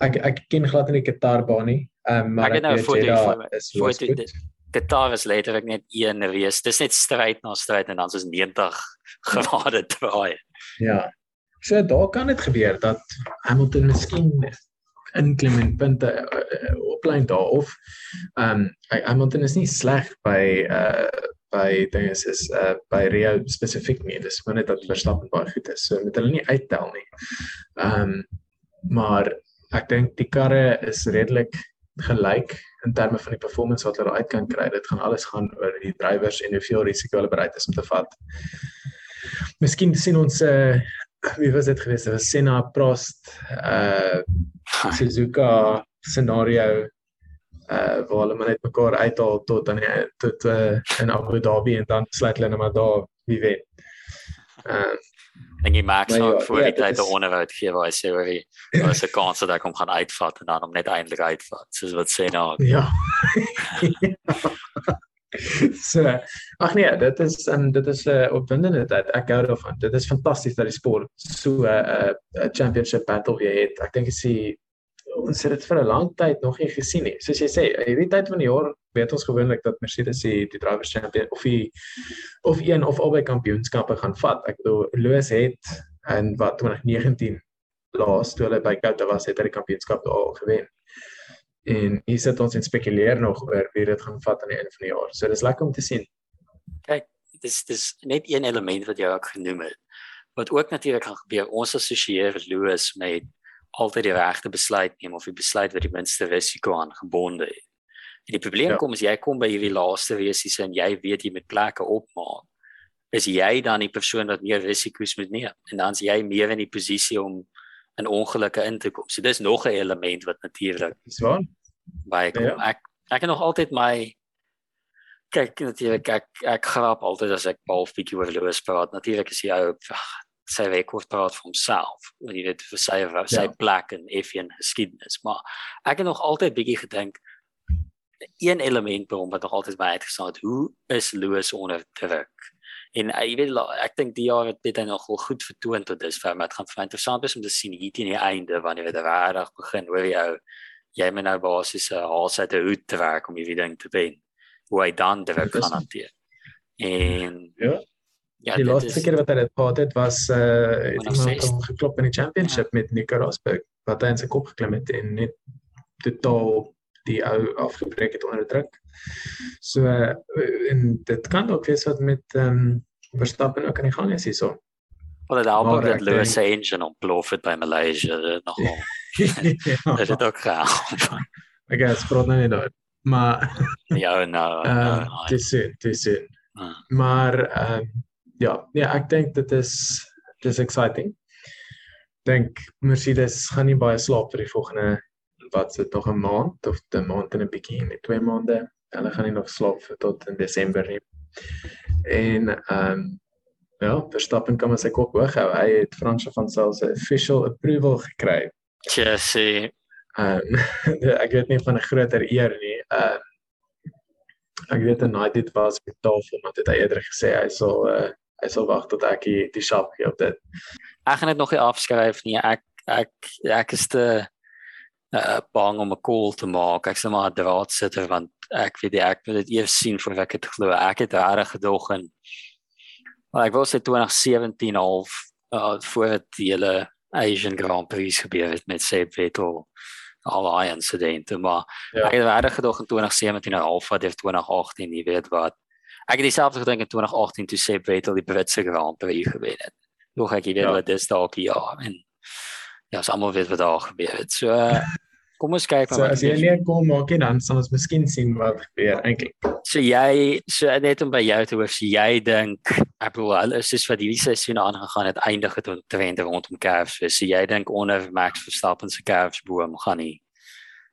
ek ek ken glad nie die Qatar-baan nie. Ehm um, maar ek nou weet voor die Jeddah voor, is die, goed. Qatar is letterlik net een race. Dis net stryd na stryd en dan soos 90 grade draai. Ja. So daar kan dit gebeur dat Hamilton miskien inklim in punte uh, oplyn daar of ehm um, Hamilton is nie sleg by uh by dinge is uh by Rio spesifiek nie. Dis maar net dat Verstappen baie goed is. So met hulle nie uittel nie. Ehm um, maar ek dink die karre is redelik gelyk in terme van die performance wat hulle uit kan kry. Dit gaan alles gaan oor die drywers en hoeveel risiko hulle bereid is om te vat. Miskien sien ons uh, wie was dit geweest? Dit was Senna Prost uh Suzuka scenario uh waar hulle maar net mekaar uithaal tot aan die tot uh, in Abu Dhabi en dan sluit hulle net maar daar wie wen. Uh En jy maak so ja, voor ja, die dit tyd is- onderhoud gee waar hy sê oor die was 'n kans dat ek hom gaan uitvat en dan hom net eintlik uitvat. Soos wat sê nou. ja. so ag nee, dit is um, dit is 'n uh, opwindende tyd. Ek hou daarvan. Dit is fantasties dat die sport so 'n uh, 'n championship battle weer het. Ek dink as jy ons het dit vir 'n lang tyd nog nie gesien nie. Soos jy sê, hierdie tyd van die jaar weet ons gewoonlik dat Mercedes die die drivers champion of die of een of albei kampioenskappe gaan vat. Ek bedoel Lewis het in wat 2019 laas toe hulle by Kota was, het hy die kampioenskap daar gewen. En hier sit ons en spekuleer nog oor wie dit gaan vat aan die einde van die jaar. So dis lekker om te sien. Kyk, dis dis net een element wat jy ook genoem het. Wat ook natuurlik gaan gebeur, ons assosieer Lewis met altyd die regte besluit neem of die besluit wat die minste risiko aan gebonde het. En die probleem Ja. kom as jy kom by hierdie laaste resies en jy weet jy met plekke opmaak. Is jy dan die persoon wat meer risiko's moet neem en dan is jy meer in die posisie om in ongelukke in te kom. So dis nog 'n element wat natuurlik Dis waar? baie kom. Ja. Ek ek het nog altyd my kyk natuurlik ek ek grap altyd as ek half bietjie oor Lewis praat. Natuurlik is hy ou sy rekord praat vir homself. Want jy weet vir sy sy Ja. plek in F1 geskiedenis, maar ek het nog altyd bietjie gedink een element by hom wat nog altyd baie uitgestaan het, hoe is Lewis onder druk? En uh, jy weet ek dink die jaar het dit nog wel goed vertoon tot dusver, maar dit gaan vir my interessant wees om te sien hier teen die einde wanneer dit regtig begin, hoor jy ou jy moet nou basies 'n haals uit 'n hoed trek om hierdie ding te wen. Hoe hy dan druk gaan hanteer. En Ja. die dit laaste keer wat hy dit gehad het was uh het iemand 2016. hom geklop in die championship ja. met Nico Rosberg wat hy in sy kop geklim het en net totaal die ou afgebreek het onder druk. So uh, en dit kan ook wees wat met ehm um, Verstappen ook aan die gang is hierso. wel dit help ook dat Lewis se engine ontplof het by Malaysia dit nogal. ja. Dit het ook gehelp. Ek het spraak nou nie daar. Maar Ja, nou. ehm nou, uh, dis soon, dis soon. nou. Maar ehm um, ja, nee, ek dink dit is dis exciting. Dink Mercedes gaan nie baie slaap vir die volgende wat sit nog 'n maand of 'n maand en 'n bietjie en 2 maande. Hulle gaan nie nog slaap vir tot in Desember nie. En ehm um, ja, Verstappen kan maar sy kop hoog hou. Hy het Fransje van Sail se official approval gekry. Jesse, Ehm ek weet nie van 'n groter eer nie. Ehm ek weet United was op tafel maar dit het hy eerder gesê hy sal uh, hy sal wag tot ek die, die shop gee op dit. ek gaan dit nog nie afskryf nie. Ek ek ek is te uh, bang om 'n call te maak. Ek sê maar 'n draad sitter want ek weet nie, ek wil dit eers sien voordat ek dit glo. Ek het reg gedog en maar ek wou sê 2017 half uh, voor dit die hele Asian Grand Prix gebeur het met Seb Vettel al daai insidente maar Ja. ek het reg gedog in 2017 en half wat deur 2018 jy weet wat ek het dieselfde gedink in 2018 toe Seb Vettel die Britse Grand Prix gewen het nog ek weet Ja. wat dis dalk ja en ja, ons almal weet wat daar gebeur het. So kom ons kyk maar So as jy nie kom maak nie dan sal ons miskien sien wat gebeur eintlik. So jy so net om by jou te hoor, so jy dink bedoel hulle is soos wat hierdie seisoen aangegaan het eindig het om trend rondom curves. So jy dink onder Max Verstappen se curves boom gaan nie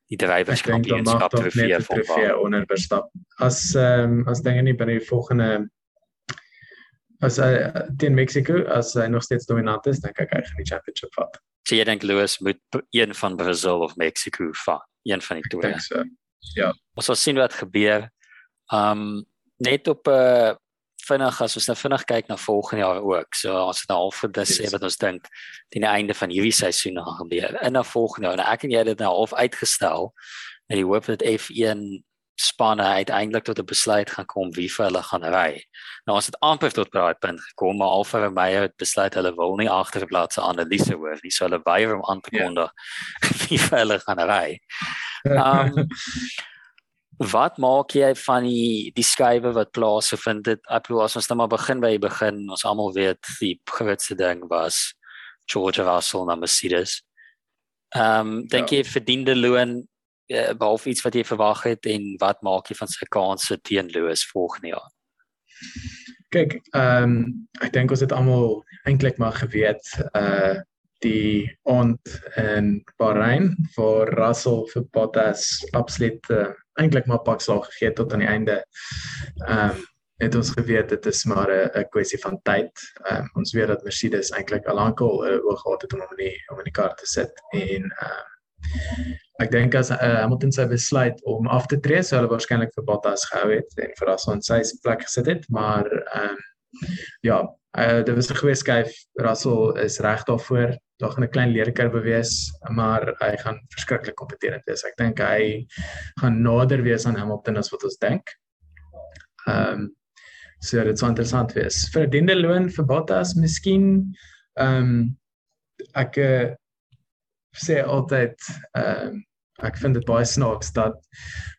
die drywers Ek dink dan mag kampioenskap tog net trofee 'n van trofee onder Verstappen. As ehm um, as dinge nie by die volgende as hy uh, teen Mexico as hy nog steeds dominant is, dan kyk hy gaan die championship vat. So jy dink Lewis moet een van Brazil of Mexico vat, een van die Ek twee. dink so. ons sal sien wat gebeur. Um net op 'n uh, vinnig as ons nou vinnig kyk na volgende jaar ook. So as dit nou al vir dis sê wat ons dink teen die einde van hierdie seisoen gaan gebeur. In na volgende jaar. Nou ek en jy het dit nou al uitgestel en die hoop dat F1 spanne uiteindelik tot 'n besluit gaan kom wie vir hulle gaan ry. Nou as dit amper tot daai punt gekom, maar Alfa Romeo het besluit hulle wil nie agterblaad se analise hoor nie, so hulle weier om aan te ja. kondig yeah. wie vir hulle gaan ry. Um Wat maak jy van die die skuwe wat plaasvind dit? Ek bedoel as ons net nou maar begin by die begin, ons almal weet die grootste ding was George Russell na Mercedes. Ehm um, dink ja. jy verdiende loon uh, behalwe iets wat jy verwag het en wat maak jy van sy kansse teen Lewis volgende jaar? Kyk, ehm um, ek dink ons het almal eintlik maar geweet uh die ont in Bahrain vir Russell vir Bottas absoluut uh, eintlik maar pak slag gegee tot aan die einde. Ehm um, het ons geweet dit is maar 'n kwessie van tyd. Ehm um, ons weet dat Mercedes eintlik al lankal 'n uh, oog gehad het om hom in die om in die kar te sit en ehm um, Ek dink as uh, Hamilton sy besluit om af te tree, sou hulle waarskynlik vir Bottas gehou het en vir as ons sy plek gesit het, maar ehm um, ja, uh, dit was 'n goeie skuif. Russell is reg daarvoor. Daar gaan 'n klein leerkurwe wees, maar hy gaan verskriklik kompeterend wees. Ek dink hy gaan nader wees aan Hamilton as wat ons dink. Ehm um, so dit sou interessant wees. Vir Diende loon vir Bottas, miskien ehm um, ek uh, sê altyd ehm um, ek vind dit baie snaaks dat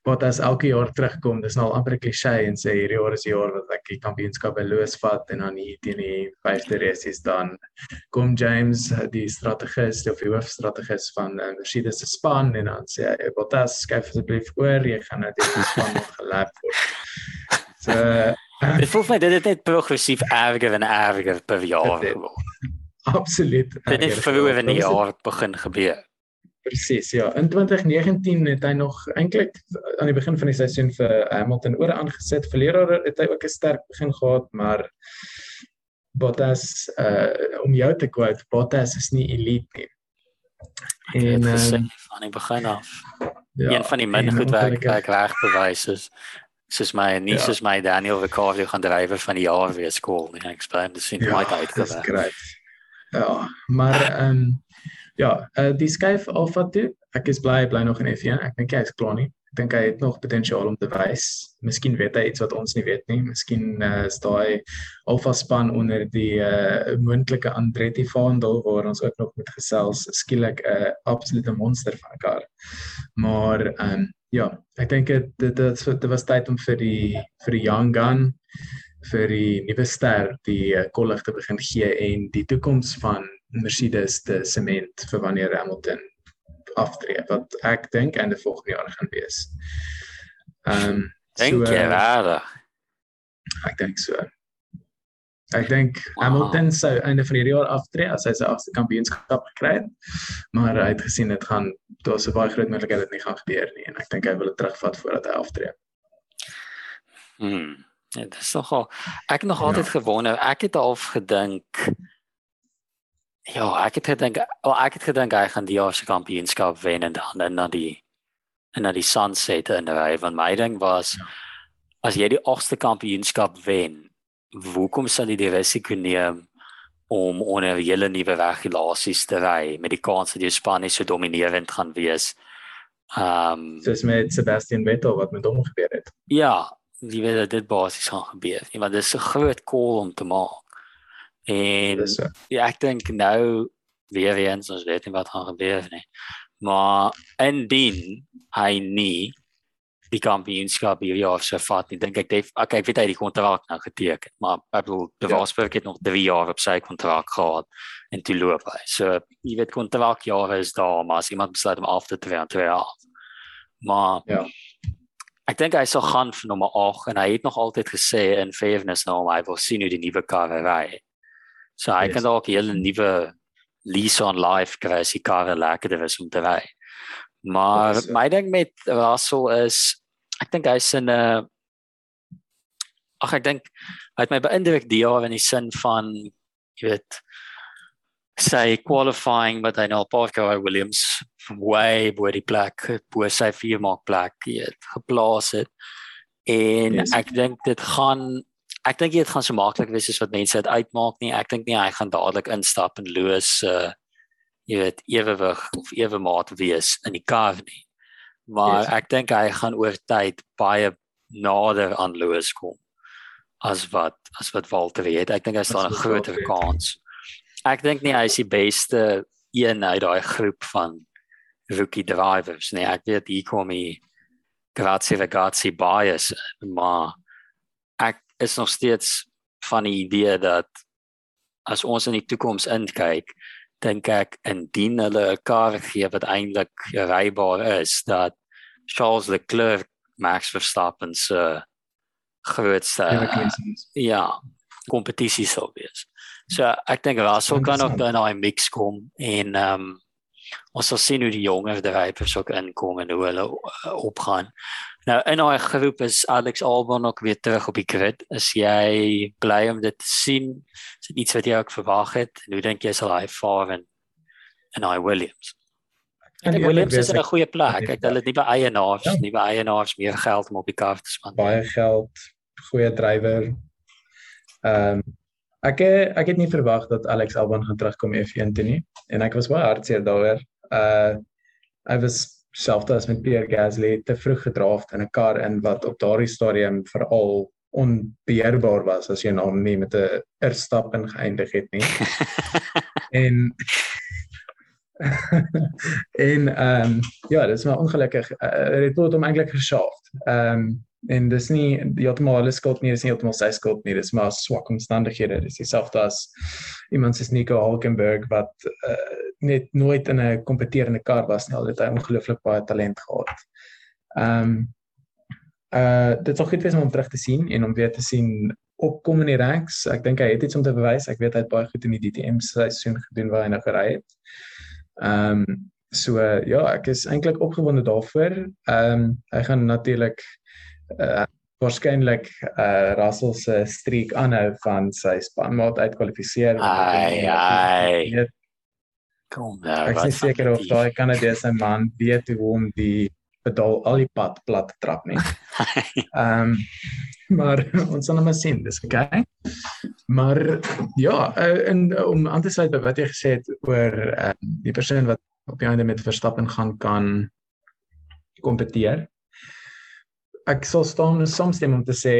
Bottas elke jaar terugkom. Dis nou al amper 'n klise en sê hierdie jaar is die jaar wat ek die kampioenskap Lewis vat en dan hier teen die vyfde race is dan kom James die strategus of die hoofstrategus van uh, Mercedes se span en dan sê hy Bottas skryf asseblief oor jy gaan nou die span nog gelap word. So Dit voel my dit het net progressief erger en erger per jaar geword. Absoluut. Dit het vroeër in die jaar begin gebeur. Presies, ja. In 2019 het hy nog eintlik aan die begin van die seisoen vir Hamilton oor aangesit. Verlede jaar het hy ook 'n sterk begin gehad, maar Bottas uh om jou te quote, Bottas is nie elite nie. En uh, van die begin af. Ja, een van die min goed werk werk reg bewys is soos my nie ja. soos my Daniel Ricciardo gaan drywer van die jaar weer skool nie. Ek spreek dit sien baie uit gewerk. Ja, maar ehm um, ja, uh, die skuif Alfa toe. Ek is bly bly nog in F1. Ek dink hy is klaar nie. Ek dink hy het nog potensiaal om te wys. Miskien weet hy iets wat ons nie weet nie. Miskien uh, is daai Alfa span onder die uh, moontlike Andretti vaandel waar ons ook nog met gesels skielik 'n uh, absolute monster van 'n kar. Maar um, ja, ek dink dit dit dit was tyd om vir die vir die young gun vir die nuwe ster die kollig te begin gee en die toekoms van Mercedes te sement vir wanneer Hamilton aftree wat ek dink einde volgende jaar gaan wees. Ehm um, dink so, jy rare? Ek dink so. Ek dink wow. Hamilton sou einde van hierdie jaar aftree as hy sy agste kampioenskap gekry het. Maar hy het gesien dit gaan daar's 'n baie groot moontlikheid dit nie gaan gebeur nie en ek dink hy wil dit terugvat voordat hy aftree. Hmm. Ja, dit is nogal ek nog altyd ja. gewonder. Ek het al gedink ja, ek het gedink oh, ek het gedink hy gaan die jaar se kampioenskap wen en dan en dan die en dan die sunset in die ry van my ding was ja. as jy die agste kampioenskap wen, hoekom sal jy die risiko neem om onder hele nuwe regulasies te ry met die kans dat jy Spanje so dominerend gaan wees? Ehm um, soos met Sebastian Vettel wat met hom gebeur het. Ja, wie weet dit basies gaan gebeur. Nie, want dit is 'n groot call om te maak. En ja, ek dink nou weer eens ons weet nie wat gaan gebeur nie. Maar indien hy nie die kampioenskap hierdie jaar sou vat nie, dink ek def, okay, ek weet hy het die kontrak nou geteken, maar ek bedoel De ja. het nog 3 jaar op sy kontrak gehad en toe loop hy. So jy weet kontrakjare is daar, maar as iemand besluit om af te tree, tree hy af. Maar ja ek dink hy sal gaan vir nommer 8 en hy het nog altyd gesê in fairness nou hy wil sien hoe die nuwe karre ry. So hy yes. kan dalk 'n hele nuwe lease on life kry as die karre lekker is om te ry. Maar yes, my ding met Russell is ek dink hy's in 'n ag ek dink hy het my beïndruk die jaar in die sin van jy weet sy qualifying wat hy nou Parker Williams way bo die plek bo sy vier maak plek het geplaas het en yes. ek dink dit gaan ek dink dit gaan so maklik wees as wat mense dit uitmaak nie. Ek dink nie hy gaan dadelik instap en loos uh jy weet ewewig of ewe maat wees in die kar nie. Maar yes. ek dink hy gaan oor tyd baie nader aan loos kom as wat as wat Walter weet. Ek dink hy staan 'n groter kans. Ek dink nie hy is die beste een uit daai groep van rookie drivers nie. Ek weet hier kom hy grazie ragazzi bias maar is nog steeds van die idee dat as ons in die toekoms inkyk dink ek indien hulle 'n kar gee wat eintlik rybaar is dat Charles Leclerc Max Verstappen se grootste ja kompetisie sou wees. So ek dink Russell kan ook dan 'n mix kom en ehm um, ons sal sien hoe die jonger drywers ook inkom en hoe hulle uh, opgaan. Nou in daai groep is Alex Albon ook weer terug op die grid. Is jy bly om dit te sien? Is dit iets wat jy ook verwag het? En hoe dink jy sal hy vaar in in hy Williams? En die Williams is 'n goeie plek. Ek hulle het by eienaars, ja. by eienaars meer geld om op die kaart te spandeer. Baie geld, goeie drywer. Ehm um, ek ek het nie verwag dat Alex Albon gaan terugkom F1 toe nie en ek was baie hartseer daaroor. Uh hy was selfs as met Pierre Gasly te vroeg gedraft in 'n kar in wat op daardie stadium veral onbeheerbaar was as jy nou nie met 'n eerstap in geëindig het nie. en en ehm um, ja, dit is maar ongelukkig. Uh, het hom eintlik geshaft. Ehm um, en dis nie heeltemal hulle skuld nie, dis nie heeltemal sy skuld nie, dis maar swak omstandighede. Dis dieselfde as iemand soos Nico Hulkenberg wat uh, net nooit in 'n kompeterende kar was nie, al het hy ongelooflik baie talent gehad. Ehm um, uh dit ook goed wees om hom terug te sien en om weer te sien opkom in die ranks. Ek dink hy het iets om te bewys. Ek weet hy het baie goed in die DTM seisoen gedoen waar hy nou gery het. Ehm um, so uh, ja, ek is eintlik opgewonde daarvoor. Ehm um, hy gaan natuurlik uh, waarskynlik uh Russell se streak aanhou van sy spanmaat uitkwalifiseer. Ai ai. Kom nou. Ek is seker of daai Kanadese man weet hoe om die pedaal al die pad plat te trap nie. Ehm um, maar ons sal nou maar sien, dis okay. Maar ja, uh, en uh, om aan te sluit by wat jy gesê het oor uh, die persoon wat op die einde met Verstappen gaan kan kompeteer ek sal staan saamstem om te sê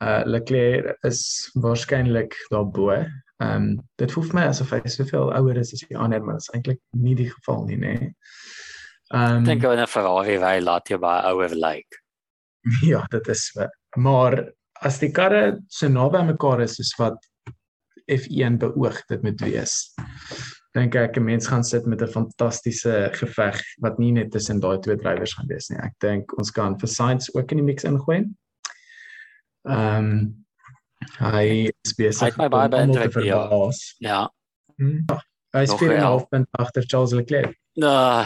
uh Leclerc is waarskynlik daarbo. Ehm um, dit voel vir my asof hy soveel ouer is as die ander, maar dit is eintlik nie die geval nie, nê. Ehm dink oor 'n Ferrari ry laat jy baie ouer lyk. Like. Ja, dit is maar as die karre so naby mekaar is soos wat F1 beoog dit moet wees dink ek 'n mens gaan sit met 'n fantastiese geveg wat nie net tussen daai twee drywers gaan wees nie. Ek dink ons kan vir Sainz ook in die mix ingooi. Ehm um, hy is besig om baie baie te verbaas. Ja. Hmm. Hy is vir 'n halfpunt agter Charles Leclerc. Nou.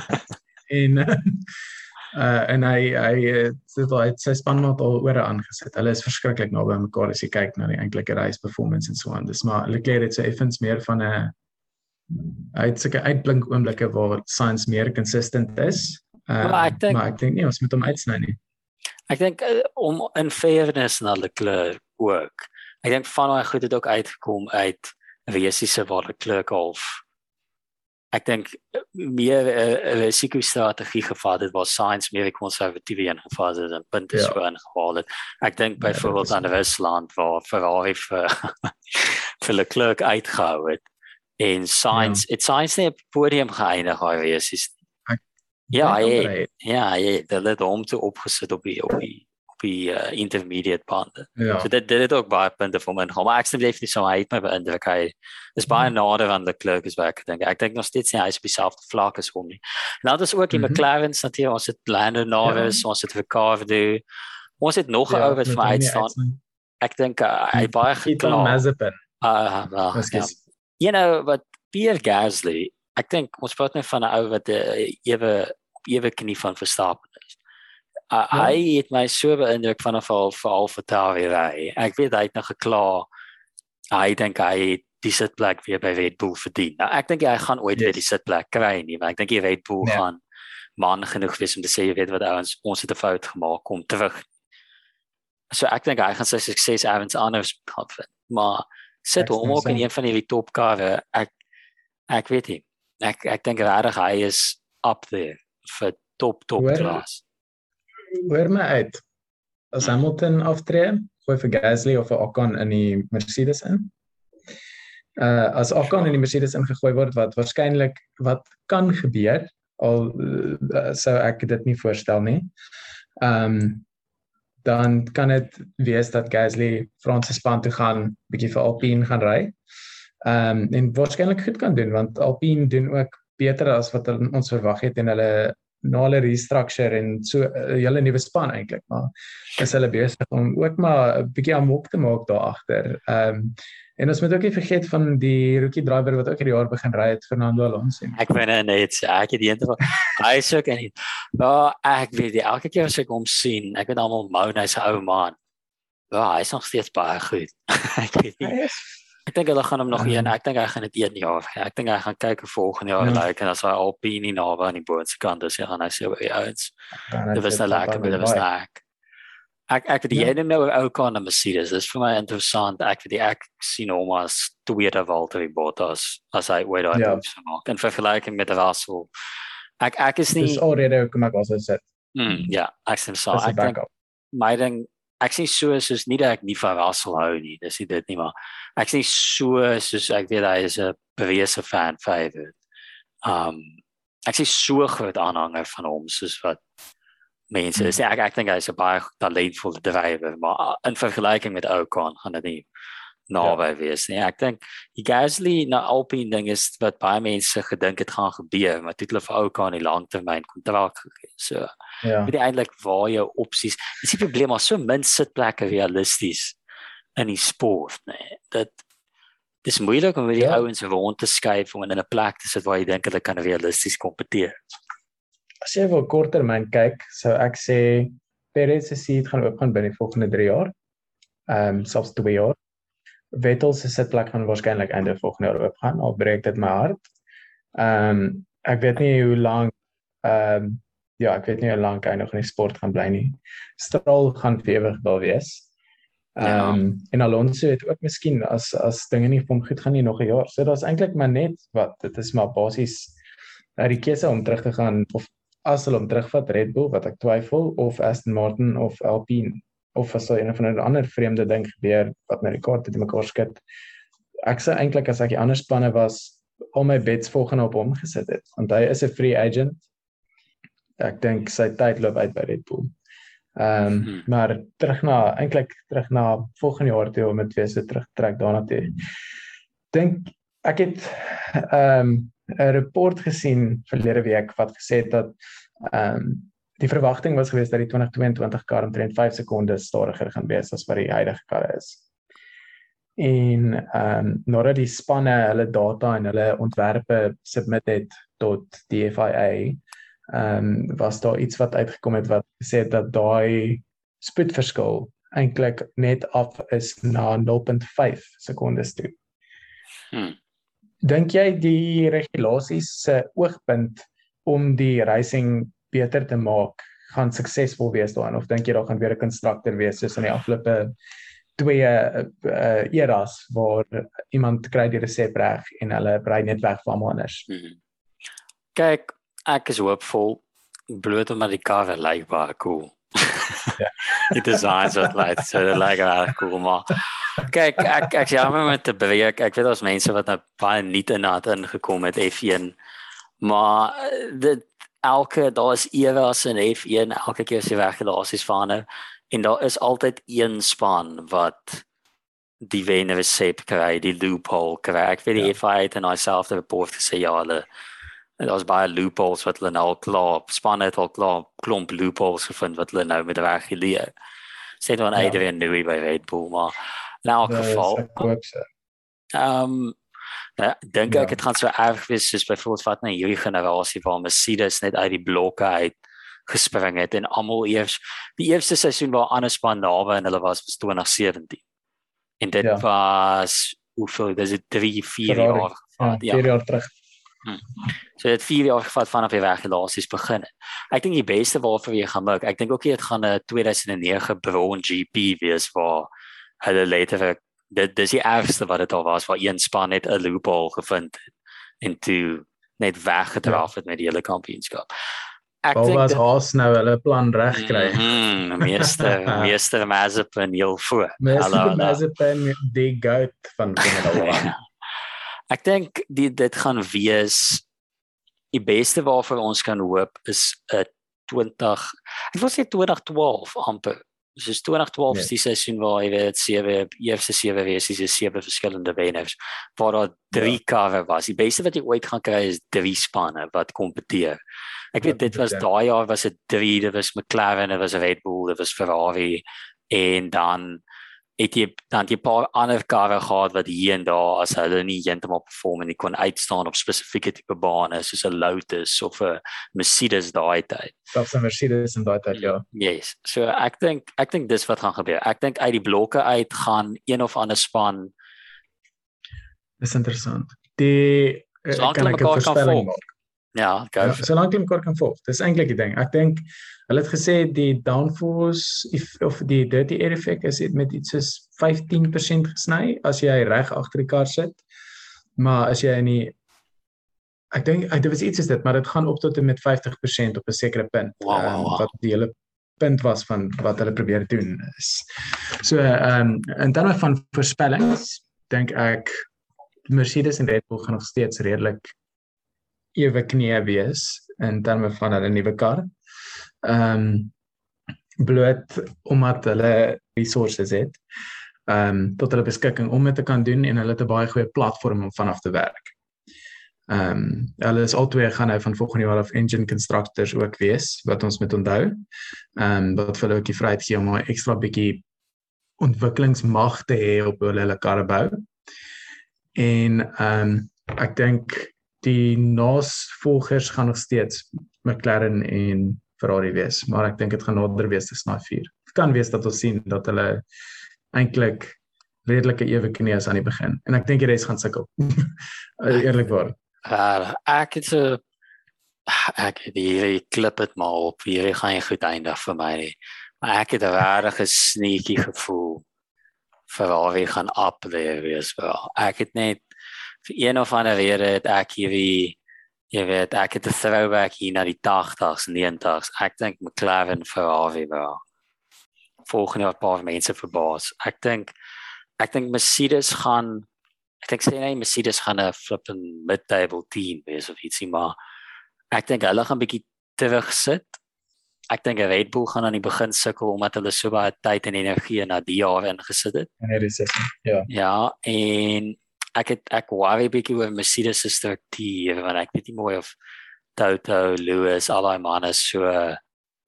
en uh en hy hy het hy sy spanmaat al ore aangesit. Hulle is verskriklik naby mekaar as jy kyk na die eintlike race performance en so aan. Dis maar Leclerc het so effens meer van 'n hy het seker uitblink oomblikke waar science meer consistent is. Uh, maar ek dink maar ek dink nie ons moet hom uitsny nie. Ek dink uh, om in fairness na die kleur ook. Ek dink van hy goed het ook uitgekom uit resiese waar die kleur golf. Ek dink meer 'n uh, risiko strategie gevat het waar science meer konservatief en gevat het en punte ja. so ingehaal het. Ek dink ja, byvoorbeeld aan Rusland waar Ferrari vir vir Leclerc uitgehou het en science ja. it science net podium geëindig hy wees is ja hy, ja hy het hulle hom toe opgesit op die op die op die uh, intermediate bande ja. so dit dit het ook baie punte vir my maar ek sê definitief so hy het my beïndruk hy is baie ja. nader aan die klerk as wat ek dink ek dink nog steeds nie hy is beselfde vlak as hom nie en dan is ook die mm -hmm. McLaren's natuurlik ons het Lando Norris ja. ons het Ricardo ons het nog ja, oor wat vir my uitstaan ek dink uh, hy baie gekla Mazepin ah uh, well, ja you know wat Pierre Gasly ek dink ons praat net van 'n ou wat 'n uh, ewe ewe knie van Verstappen is uh, ja. hy het my so beïndruk vanaf al vir al vertel ry ek weet hy het nog gekla hy dink hy die sitplek weer by Red Bull verdien nou ek dink hy gaan ooit yes. weer die sitplek kry nie want ek dink die Red Bull ja. gaan man genoeg wees om te sê jy weet wat ouens ons het 'n fout gemaak kom terug So ek dink hy gaan sy sukses events anders gaan vind. Maar sit hom ook in een van die top karre. Ek ek weet nie. Ek ek dink regtig hy is up there vir top top klas. Hoor my uit. As Hamilton aftree, gooi vir Gasly of vir Ocon in die Mercedes in. Uh as Ocon in die Mercedes ingegooi word wat waarskynlik wat kan gebeur al uh, sou ek dit nie voorstel nie. Ehm um, dan kan dit wees dat Gasly Franse span toe gaan, bietjie vir Alpine gaan ry. Ehm um, en waarskynlik goed kan doen want Alpine doen ook beter as wat ons verwag het en hulle na hulle restructure en so 'n uh, hele nuwe span eintlik maar is hulle besig om ook maar 'n bietjie amok te maak daar agter. Ehm um, En ons moet ook nie vergeet van die rookie driver wat ook hierdie jaar begin ry het Fernando Alonso. Ek weet net sê ek het die een van hy is ook en maar ek weet die elke keer as ek hom sien, ek weet almal mou hy se ou man. Ja, hy is nog steeds baie goed. ek weet nie. Ek dink hulle gaan hom nog een, ek dink hy gaan dit een jaar. Ek dink hy gaan kyk volgende jaar ja. lyk en as hy Alpine naby aan die boonste kant is, gaan hy sê hy ouens. Dit was nou lekker, dit was lekker. Ek ek weet jy ja. nou ou kan 'n Mercedes. Dis vir my interessant. Ek weet ek sien hom as tweede Valtteri Bottas as hy ooit daai ja. maak. En vergelyking met Russell. Ek ek is nie Dis alreeds hoe kom ek as dit. Mm, ja, ek sien so. Ek dink my ding ek sien so soos nie dat ek nie van Russell hou nie. Dis nie dit nie, maar ek sien so soos ek weet hy is 'n bewese fan favorite. Um ek sien so groot aanhanger van hom soos wat mense is. Ek ek dink hy is 'n baie talentvolle drywer, maar in vergelyking met Ocon gaan dit nie naby ja. wees nie. Ek dink die Gasly na Alpine ding is wat baie mense gedink het gaan gebeur, maar dit het hulle vir Ocon in langtermyn kontrak gegee. So ja. weet jy eintlik waar jou opsies. Dis die probleem, maar so min sitplekke realisties in die sport, nee. Dit dis moeilik om met die ja. ouens rond te skuif om in 'n plek te sit waar jy dink hulle kan realisties kompeteer as jy wil korttermyn kyk, sou ek sê Perez se seat gaan oopgaan binne die volgende 3 jaar. Ehm um, selfs 2 jaar. Vettel se sitplek gaan waarskynlik einde volgende jaar oopgaan. Al breek dit my hart. Ehm um, ek weet nie hoe lank ehm um, ja, ek weet nie hoe lank hy nog in die sport gaan bly nie. Stroll gaan vir ewig daar wees. Ja. Ehm um, ja. en Alonso het ook miskien as as dinge nie vir hom goed gaan nie nog 'n jaar. So daar's eintlik maar net wat dit is maar basies uh, die keuse om terug te gaan of as hulle hom terugvat Red Bull wat ek twyfel of Aston Martin of Alpine of as daar een van 'n ander vreemde ding gebeur wat my rekord het mekaar skud. Ek sê eintlik as ek die ander spanne was al my bets volgende op hom gesit het want hy is 'n free agent. Ek dink sy tyd loop uit by Red Bull. Ehm um, hmm. maar terug na eintlik terug na volgende jaar toe om met weer se terugtrek daarna toe. Dink ek het ehm um, 'n rapport gesien verlede week wat gesê het dat ehm um, die verwagting was geweest dat die 2022 kar omtrent 5 sekondes stadiger gaan wees as wat die huidige karre is. En ehm um, nadat die spanne hulle data en hulle ontwerpe submit het tot die FIA, ehm um, was daar iets wat uitgekom het wat gesê het dat daai spoedverskil eintlik net af is na 0.5 sekondes toe. Hmm dink jy die regulasies se oogpunt om die racing beter te maak gaan suksesvol wees daarin of dink jy daar gaan weer 'n konstrukteur wees soos in die afgelope twee uh, eras waar iemand kry die resep reg en hulle brei net weg van almal anders. Hmm. Kyk, ek is hoopvol bloot omdat die kar lyk baie cool. Ja. Die design so lyk so lyk baie cool maar Kyk, ek ek jammer met te breek. Ek weet daar's mense wat nou baie nuut in naat ingekom het F1. Maar eh, dit elke daar is eras in F1, elke keer as jy regulasies verander en daar is altyd een span wat die wenner resep kry, die loophole kry. Ek weet die ja. FIA het en myself het report gesê ja, hulle daar's baie loopholes wat hulle nou klaar span het al klaar klomp loopholes gevind wat hulle nou met reguleer. Sê dan ja. Adrian Newey by Red Bull maar in elk ja, geval. Ehm um, ja, dink ek ja. dit gaan so erg wees soos byvoorbeeld wat nou hierdie generasie waar Mercedes net uit die blokke uit gespring het en almal eers die eerste seisoen waar ander span naby en hulle was was 2017. En dit ja. was hoeveel dis dit 3 4 jaar ja, 4 jaar terug. Hmm. So dit 4 jaar gevat vanaf die regulasies begin. Ek dink die beste waarvoor jy gaan mik. Ek dink ook dit gaan 'n 2009 Braun GP wees waar hulle later dit dis die ergste wat dit al was waar een span net 'n loophole gevind het en toe net weggedraf ja. het met die hele kampioenskap. Ek dink was Haas nou hulle plan reg kry. Mm, meester meester Mazepin heel voor. Meester Mazepin die goat van Formula 1. Ek dink die dit gaan wees die beste waarvoor ons kan hoop is 'n 20 ek wil sê 2012 amper soos 2012 yes. die seisoen waar hy weet sewe eerste sewe wees is sewe verskillende wenners waar daar drie ja. karre was die beste wat jy ooit gaan kry is drie spanne wat kompeteer ek weet dit was daai jaar was dit drie dit was McLaren dit was Red Bull dit was Ferrari en dan het jy dan jy paar ander karre gehad wat hier en daar as hulle nie heeltemal perform en nie kon uitstaan op spesifieke tipe bane soos 'n Lotus of 'n Mercedes daai tyd. Selfs 'n Mercedes in daai tyd ja. Yes. So ek dink ek dink dis wat gaan gebeur. Ek dink uit die blokke uit gaan een of ander span Dis interessant. Die so kan ek 'n voorspelling maak. Ja, gou. Ja, solank jy mekaar kan volg. Dis eintlik die ding. Ek dink hulle het gesê die downforce of die dirty air effect is dit met iets soos 15% gesny as jy reg agter die kar sit. Maar as jy in die ek dink dit was iets is dit, maar dit gaan op tot en met 50% op 'n sekere punt. Wow, wow, wow. Um, wat die hele punt was van wat hulle probeer doen is. So ehm um, en dan van voorspellings dink ek Mercedes en Red Bull gaan nog steeds redelik ewe knie wees in terme van hulle nuwe kar. Ehm um, bloot omdat hulle resources het. Ehm um, tot hulle beskikking om dit te kan doen en hulle het 'n baie goeie platform om vanaf te werk. Ehm um, hulle is albei gaan nou van volgende jaar af engine constructors ook wees wat ons moet onthou. Ehm um, wat vir hulle ook die vryheid gee om 'n ekstra bietjie ontwikkelingsmag te hê op hulle hulle karre bou. En ehm um, ek dink die navolgers gaan nog steeds McLaren en Ferrari wees, maar ek dink dit gaan nader wees te snaai 4. Dit kan wees dat ons sien dat hulle eintlik redelike ewe knie is aan die begin en ek dink die res gaan sukkel. Eerlikwaar. Uh, ek het so ek het hierdie klip dit maar op hierdie gaan jy goed eindig vir my nie. Maar ek het 'n regte sneaky gevoel Ferrari gaan up there wees wel. Ek het net vir een of ander rede het ek hierdie jy weet ek het 'n throwback hier na die 80s, 90s. Ek dink McLaren Ferrari wel. Volgende jaar paar mense verbaas. Ek dink ek dink Mercedes gaan ek dink sê nee Mercedes gaan 'n flippin mid-table team wees of ietsie maar ek dink hulle gaan bietjie terug sit. Ek dink Red Bull gaan aan die begin sukkel omdat hulle so baie tyd en energie na die jaar ingesit het. En hierdie sessie. Ja. Ja, en ek het ek worry bietjie oor Mercedes se struktuur want ek weet nie mooi of Toto, Lewis, al daai manne so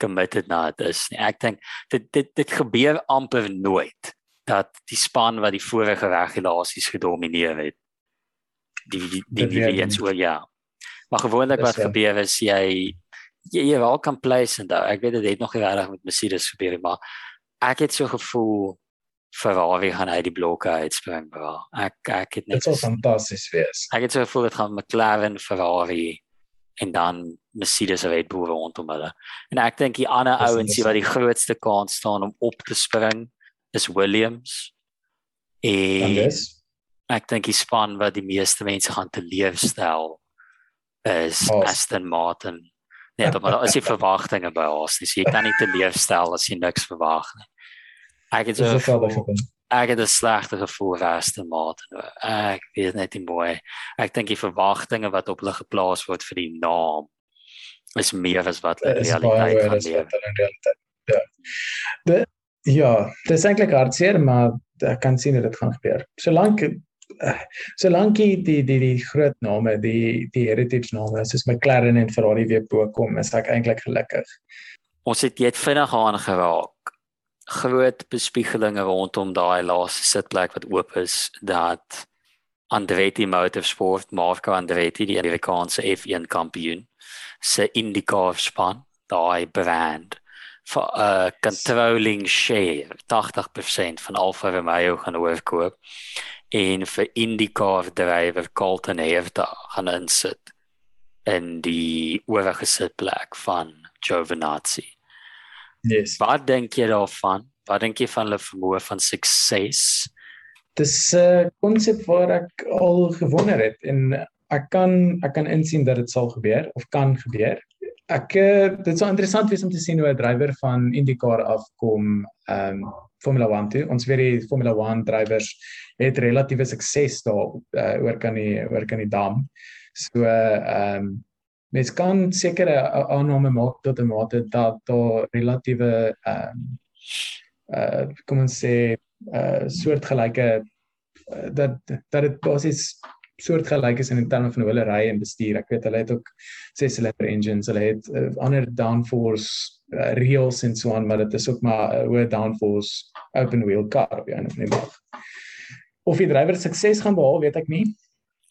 committed na dit is nie. Ek dink dit dit dit gebeur amper nooit dat die span wat die vorige regulasies gedomeineer het die die die die eens oor ja. Maar gewoonlik wat gebeur is jy jy, jy wel kan place en daar ek weet dit het nog regtig met Mercedes gebeur maar ek het so gevoel Ferrari gaan uit die blokke uitspring bro. Ek ek het net Dit sou fantasties wees. Ek het so gevoel dit gaan McLaren, Ferrari en dan Mercedes Red Bull rondom hulle. En ek dink die ander ouens wat die grootste kans staan om op te spring is Williams. En yes. ek dink die span wat die meeste mense gaan teleerstel is oh. Aston Martin. Net omdat daar is die verwagtinge by ons. Jy kan nie teleerstel as jy niks verwag nie. Ek het so ek het 'n slegte gevoel raste maat. Ek weet net nie mooi. Ek dink die verwagtinge wat op hulle geplaas word vir die naam is meer as wat hulle realiteit gaan leef. Ja. De, ja, dit is eintlik hartseer, maar ek kan sien dit gaan gebeur. Solank eh, solank die die die die groot name, die die heritage name soos McLaren en Ferrari weer bo kom, is ek eintlik gelukkig. Ons het dit vinnig aangeraak groot bespiegelinge rondom daai laaste sitplek wat oop is dat Andretti Motorsport, Marco Andretti, die Amerikaanse F1 kampioen, se IndyCar span, daai brand vir 'n uh, controlling share 80% van Alfa Romeo gaan oorkoop en vir IndyCar drywer Colton Herta gaan insit in die oorige sitplek van Giovinazzi. Yes. Wat dink jy daarvan? Wat dink jy van hulle vermoë van sukses? Dis 'n uh, konsep waar ek al gewonder het en ek kan ek kan insien dat dit sal gebeur of kan gebeur. Ek uh, dit sou interessant wees om te sien hoe 'n drywer van IndyCar afkom ehm um, Formula 1 toe. Ons weet die Formula 1 drywers het relatiewe sukses daar uh, oor kan die oor kan die dam. So ehm um, mens kan sekere aanname maak tot 'n mate dat daar relatiewe ehm um, uh kom ons sê uh soortgelyke uh, dat dat dit basies soortgelyk is in terme van hulle ry en bestuur. Ek weet hulle het ook ses cylinder engines, hulle het uh, ander downforce uh, reels en so aan, maar dit is ook maar 'n uh, hoë downforce open wheel car op 'n of ander manier. Of die drywer sukses gaan behaal, weet ek nie.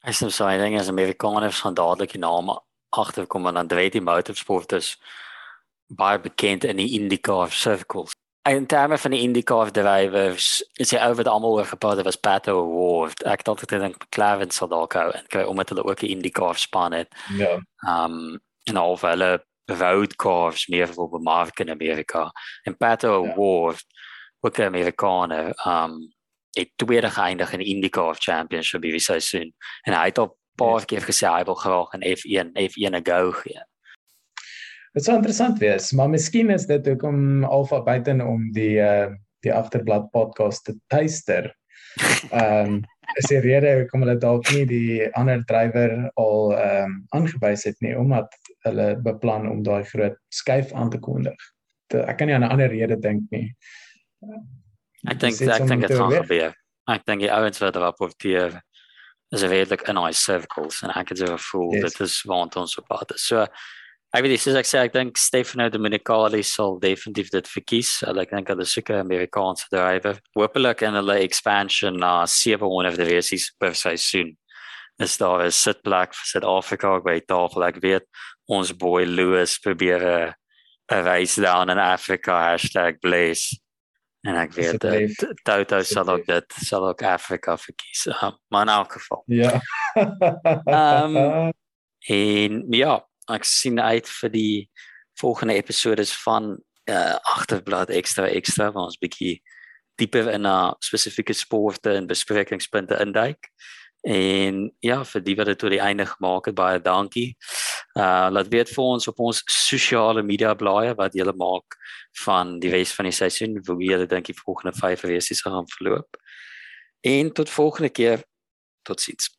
Ek sê so, ek dink as Amerikaners gaan dadelik die naam agterkom en dan weet die motorsport is baie bekend in die IndyCar circles in terme van die IndyCar drivers is hy oor almal oor gepraat was Pato Award. Ek dink dit dink McLaren sal dalk hou en kry omdat hulle ook 'n IndyCar span het. Ja. Um en al hulle road cars meer vir bemark in Amerika. En Pato ja. Award ook 'n Amerikaner um het tweede geëindig in die IndyCar Championship hierdie seisoen en hy het op paar keer gesê hy wil graag in F1 F1 'n go gee. Dit sou interessant wees, maar miskien is dit hoekom Alpha buiten om die uh die agterblad podcast te tuister. Ehm um, is die rede hoekom hulle dalk nie die ander drywer al ehm um, aangewys het nie omdat hulle beplan om daai groot skuif aan te kondig. Ek kan nie aan 'n ander rede dink nie. Ek dink ek dink dit gaan gebeur. Ek dink die ouens wat daar profiteer is redelik in high circles en ek het so gevoel yes. dit is waar ons op pad is. So Ek weet dis ek sê ek dink Stefano Domenicali sal definitief dit verkies. Hulle ek dink hulle soek 'n Amerikaanse drywer. Hoopelik in hulle expansion na 700 of the races per seisoen. Is daar 'n sitplek vir Suid-Afrika by tafel? Ek weet ons boy Louis probeer 'n race down in Afrika #blaze. En ek weet dat Toto sal ook dit sal ook Afrika verkies. Uh, maar in elk geval. Ja. Ehm um, en ja, ek sien uit vir die volgende episodes van uh agterblad ekstra ekstra waar ons bietjie dieper in na spesifieke sporte en besprekingspunte induik. En ja, vir die wat dit tot die einde gemaak het, baie dankie. Uh laat weet vir ons op ons sosiale media blaaie wat julle maak van die res van die seisoen, hoe julle dink die volgende 5 resies gaan verloop. En tot volgende keer. Totsiens.